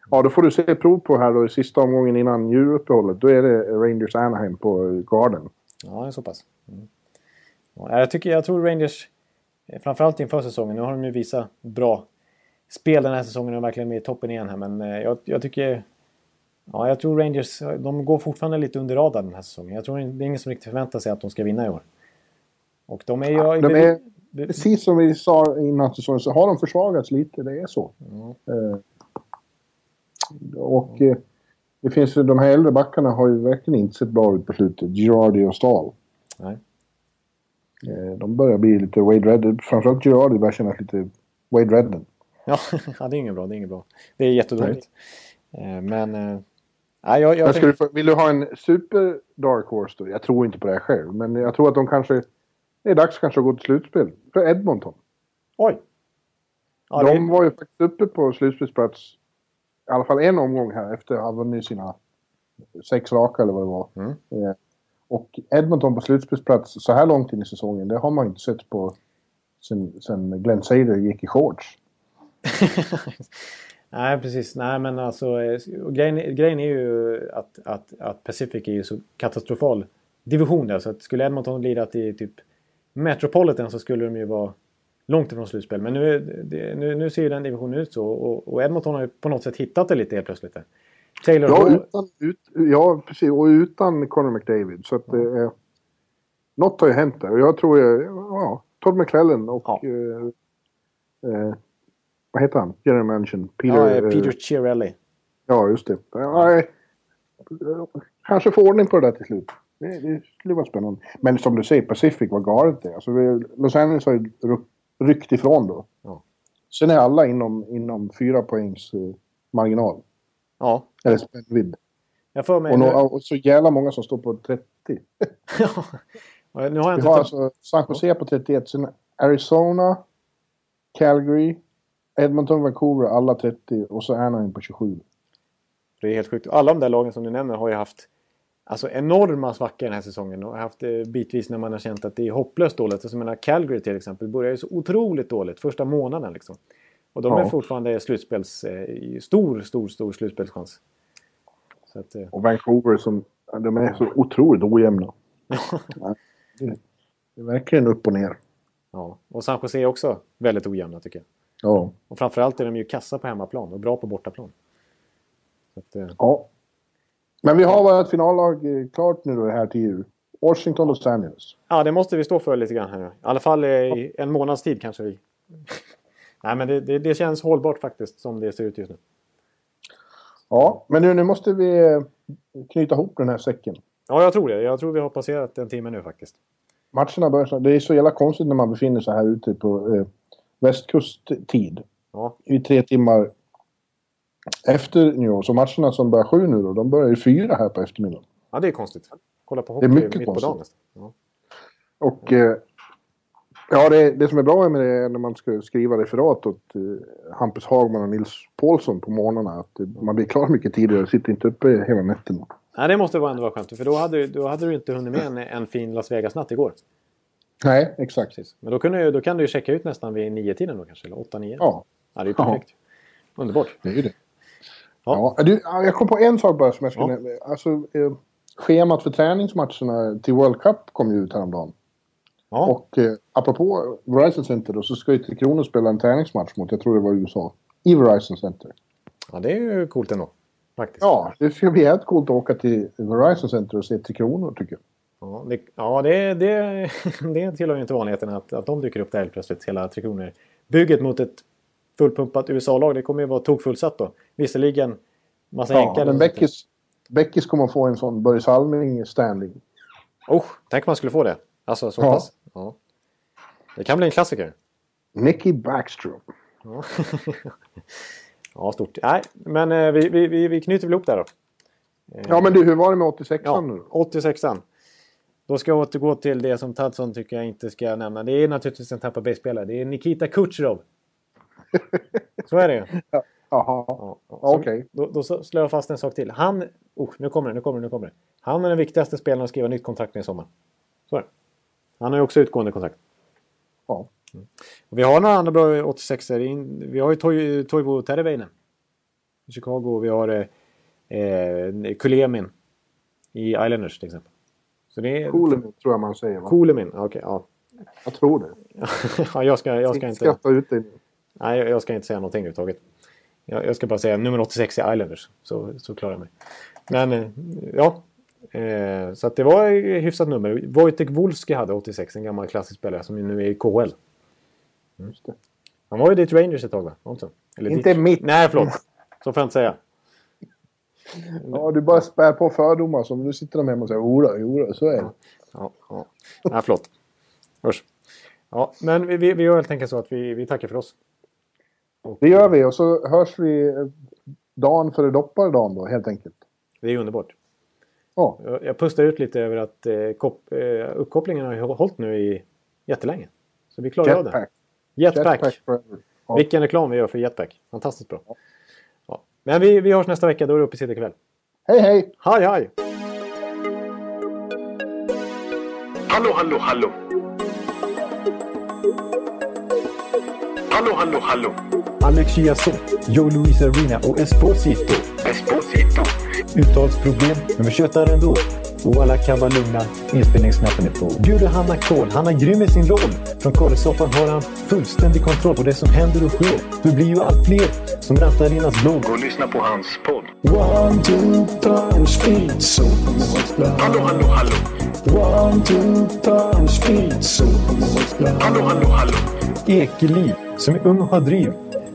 C: Ja, då får du se prov på här då i sista omgången innan juluppehållet. Då är det Rangers Anaheim på Garden.
B: Ja, så pass. Mm. Ja, jag, tycker, jag tror Rangers, eh, framförallt inför säsongen, nu har de ju visat bra spel den här säsongen och verkligen med i toppen igen här. Men eh, jag, jag tycker... Ja, jag tror Rangers, de går fortfarande lite under radarn den här säsongen. Jag tror det är ingen som riktigt förväntar sig att de ska vinna i år. Och de är ju...
C: Ja, de är, precis som vi sa innan säsongen så har de försvagats lite. Det är så. Eh, och eh, det finns ju, de här äldre backarna har ju verkligen inte sett bra ut på slutet. Girardi och Stahl.
B: Nej.
C: Eh, de börjar bli lite Wade Redden. Framförallt Girardi börjar kännas lite Wade Redden. [laughs]
B: Ja, det är inget bra. Det är inget bra. Det är jättedåligt. Eh, Men... Nej, jag, jag
C: Men ska
B: tänk-
C: du, vill du ha en super dark horse då? Jag tror inte på det här själv. Men jag tror att de kanske... Det är dags kanske att gå till slutspel. För Edmonton.
B: Oj! Ja,
C: de
B: det,
C: var ju faktiskt uppe på slutspelsplats. I alla fall en omgång här efter att ha vunnit sina sex raka eller vad det var.
B: Mm.
C: Och Edmonton på slutspelsplats så här långt in i säsongen. Det har man inte sett på sen, sen Glenn Sader gick i shorts. [laughs]
B: Nej, precis. Nej, men alltså eh, grejen, grejen är ju att, att, att Pacific är ju så katastrofal division där. Så att skulle Edmonton lirat i typ Metropolitan så skulle de ju vara långt ifrån slutspel. Men nu, det, nu, nu ser ju den divisionen ut så. Och, och Edmonton har ju på något sätt hittat det lite helt plötsligt. Där. Taylor
C: Ja, utan, ut, ja, precis. Och utan Conor McDavid. Så att eh, något har ju hänt där. Och jag tror ju, ja, Todd McClellan och...
B: Ja.
C: Eh, eh, vad heter han? General Mansion? Peter...
B: ja,
C: eh,
B: eh, Peter Chiarelli.
C: Ja, just det. Ja, eh, kanske få ordning på det där till slut. Det, det skulle vara spännande. Men som du säger, Pacific var galet det. Alltså, vi- Los Angeles har ju ry- ryckt ifrån då.
B: Ja.
C: Sen är alla inom, inom fyra poängs eh, marginal.
B: Ja,
C: Eller spännvidd.
B: jag får mig...
C: Och,
B: nu,
C: nå- och så jävla många som står på 30. [laughs]
B: ja. Nu har jag
C: Vi
B: inte...
C: har
B: tagit-
C: alltså San Jose på 31. Sen Arizona, Calgary, Edmonton, Vancouver, alla 30. Och så Anaheim på 27.
B: Det är helt sjukt. Alla de där lagen som du nämner har ju haft alltså, enorma svackor den här säsongen. Och haft eh, bitvis när man har känt att det är hopplöst dåligt. Alltså, jag menar, Calgary till exempel börjar ju så otroligt dåligt första månaden. Liksom. Och de
C: Ja.
B: är fortfarande slutspels, eh, stor, stor, stor slutspelschans. Att, eh,
C: Och Vancouver som... De är så otroligt ojämna. [laughs] Ja, det, är verkligen upp och ner.
B: ja. Och San Jose är också väldigt ojämna tycker jag.
C: Ja.
B: Och framförallt är de ju kassa på hemmaplan och bra på bortaplan. Att, eh,
C: ja. Men vi har vårt finallag eh, klart nu då här till jul. Washington och Los Angeles.
B: ja, det måste vi stå för lite grann här nu. I alla fall i en månads tid kanske vi Nej, men det, det, det känns hållbart faktiskt som det ser ut just nu.
C: Ja, men nu, nu måste vi eh, knyta ihop den här säcken.
B: Ja, jag tror det. Jag tror vi har passerat en timme nu faktiskt.
C: Matcherna börjar snart. Det är så jävla konstigt när man befinner sig här ute på eh, västkusttid.
B: Ja,
C: I tre timmar efter New York. Så matcherna som börjar sju nu då, de börjar ju fyra här på eftermiddagen.
B: ja det är konstigt. Kolla på
C: Det är
B: hockey
C: mycket
B: mitt på
C: konstigt.
B: dagen nästan. Ja.
C: Och eh, ja, det, det som är bra med det är när man ska skriva referat åt eh, Hampus Hagman och Nils Paulsson på morgnarna. Att man blir klar mycket tidigare, sitter inte uppe hela nätterna.
B: Nej, det måste ändå vara skönt. För då hade, du- då hade du inte hunnit med en, en fin Las Vegas-natt igår.
C: Nej, exakt.
B: Precis. Men då, kunde, då kan du ju checka ut nästan vid nio tiden då kanske. Eller åtta, nio.
C: Ja,
B: ja det är ju perfekt. Underbart.
C: det är ju det.
B: Ja.
C: Ja. du, ja, jag kom på en sak bara som jag skulle... Alltså, eh, schemat för träningsmatcherna till World Cup kom ju ut häromdagen.
B: Ja.
C: Och eh, apropå Verizon Center då, så ska ju Tre Kronor spela en träningsmatch mot, jag tror det var USA, i Verizon Center.
B: ja, det är ju coolt ändå. Faktiskt.
C: Ja, det ska bli jävligt coolt att åka till Verizon Center och se Tre Kronor tycker jag.
B: Ja, det, ja det, det, [laughs] det tillhör ju inte vanligheten att, att de dyker upp där helt plötsligt. Hela Tre Kronor. Bygget mot ett fullpumpat USA-lag, det kommer ju vara tokfullsatt då. Visserligen massa
C: Ja,
B: enkar.
C: men Beckis, Beckis kommer få en sån Börje Salming-standing.
B: Oh, tänk om man skulle få det. Alltså så
C: Ja.
B: pass. Ja. Det kan bli en klassiker.
C: Nicky Backstrom.
B: Ja, [laughs] ja stort. Nej, men eh, vi, vi, vi, knyter väl ihop där då.
C: Ja, men du, hur var det med 86
B: Ja,
C: nu då?
B: 86an. Då ska jag återgå till det som Tadsson tycker jag inte ska nämna. Det är naturligtvis en Tampa Bay-spelare. Det är Nikita Kucherov. [laughs] Så är det ju.
C: Jaha.
B: Ja,
C: Okej.
B: Då, då slår jag fast en sak till. Han... Oh, nu kommer det, nu kommer det, nu kommer det. Han är den viktigaste spelaren att skriva nytt kontrakt med i sommar. Så är det. Han har ju också utgående kontrakt.
C: Ja.
B: Och vi har några andra bra 86 er. Vi har ju Toivo Terveinen i Chicago. Vi har eh, eh, Kulemin i Islanders till exempel. Så det är...
C: Coleman tror jag man säger va?
B: Kulemin, okej. ja.
C: Jag tror det. [laughs]
B: ja, jag ska, jag ska inte...
C: Skratta ut dig nu.
B: Nej, jag ska inte säga någonting överhuvudtaget. Jag, jag ska bara säga nummer 86 i Islanders. Så, så klarar jag mig. Men eh, ja. Eh, så det var ett hyfsat nummer. Wojtek Wolski hade 86, en gammal klassisk spelare som nu är i KHL.
C: Det.
B: Han var ju ditt Rangers ett tag va? Eller
C: Inte
B: ditt...
C: mitt.
B: Nej, förlåt. Så får jag inte säga.
C: Ja, du bara spär på fördomar som nu sitter de hemma och säger jodå, jodå, så är det.
B: Ja, ja. Nej, förlåt. Usch. Ja, men vi, vi, gör helt enkelt så att vi, vi tackar för oss.
C: Det gör vi och så hörs vi eh, dagen före dopparedagen då helt enkelt.
B: Det är underbart.
C: Ja,
B: Jag jag pustar ut lite över att eh, kop, eh, uppkopplingen har hållit nu i jättelänge. Så vi klarar av det.
C: jetpack.
B: Jetpack.
C: Ja.
B: Vilken reklam vi gör för Jetpack. Fantastiskt bra. Ja. Men vi, vi hörs nästa vecka. Då är det uppe i sitt ikväll.
C: Hej hej!
B: Hej hej!
E: Hallå, hallå, hallå. Hallå, hallå, hallå.
F: Alex Chiazot, Joe Luis Arena och Esposito.
E: Esposito.
F: Uttalsproblem, men vi tjötar ändå. Och alla kan vara lugna, inspelningsknappen är på. Bjuder Hanna Kohl, han är grym i sin roll. Från Kållesoffan har han fullständig kontroll på det som händer och sker. Det blir ju allt fler som rattar in hans blogg.
E: Och lyssna på hans podd.
F: One, two, time, speed, so
E: Hallå, hallå, hallå.
F: One, two, time, speed, so
E: Hallå, hallå, hallå.
F: Ekeliv, som är ung och har driv.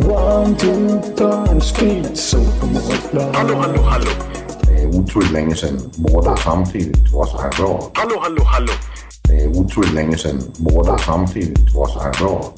F: One, two, time, speed, so
E: Hallå, hallå, hallå.
G: Det är otroligt länge sedan båda samtidigt var så här bra.
E: Hallå, hallå, hallå.
G: Det är otroligt länge sedan båda samtidigt var så här bra.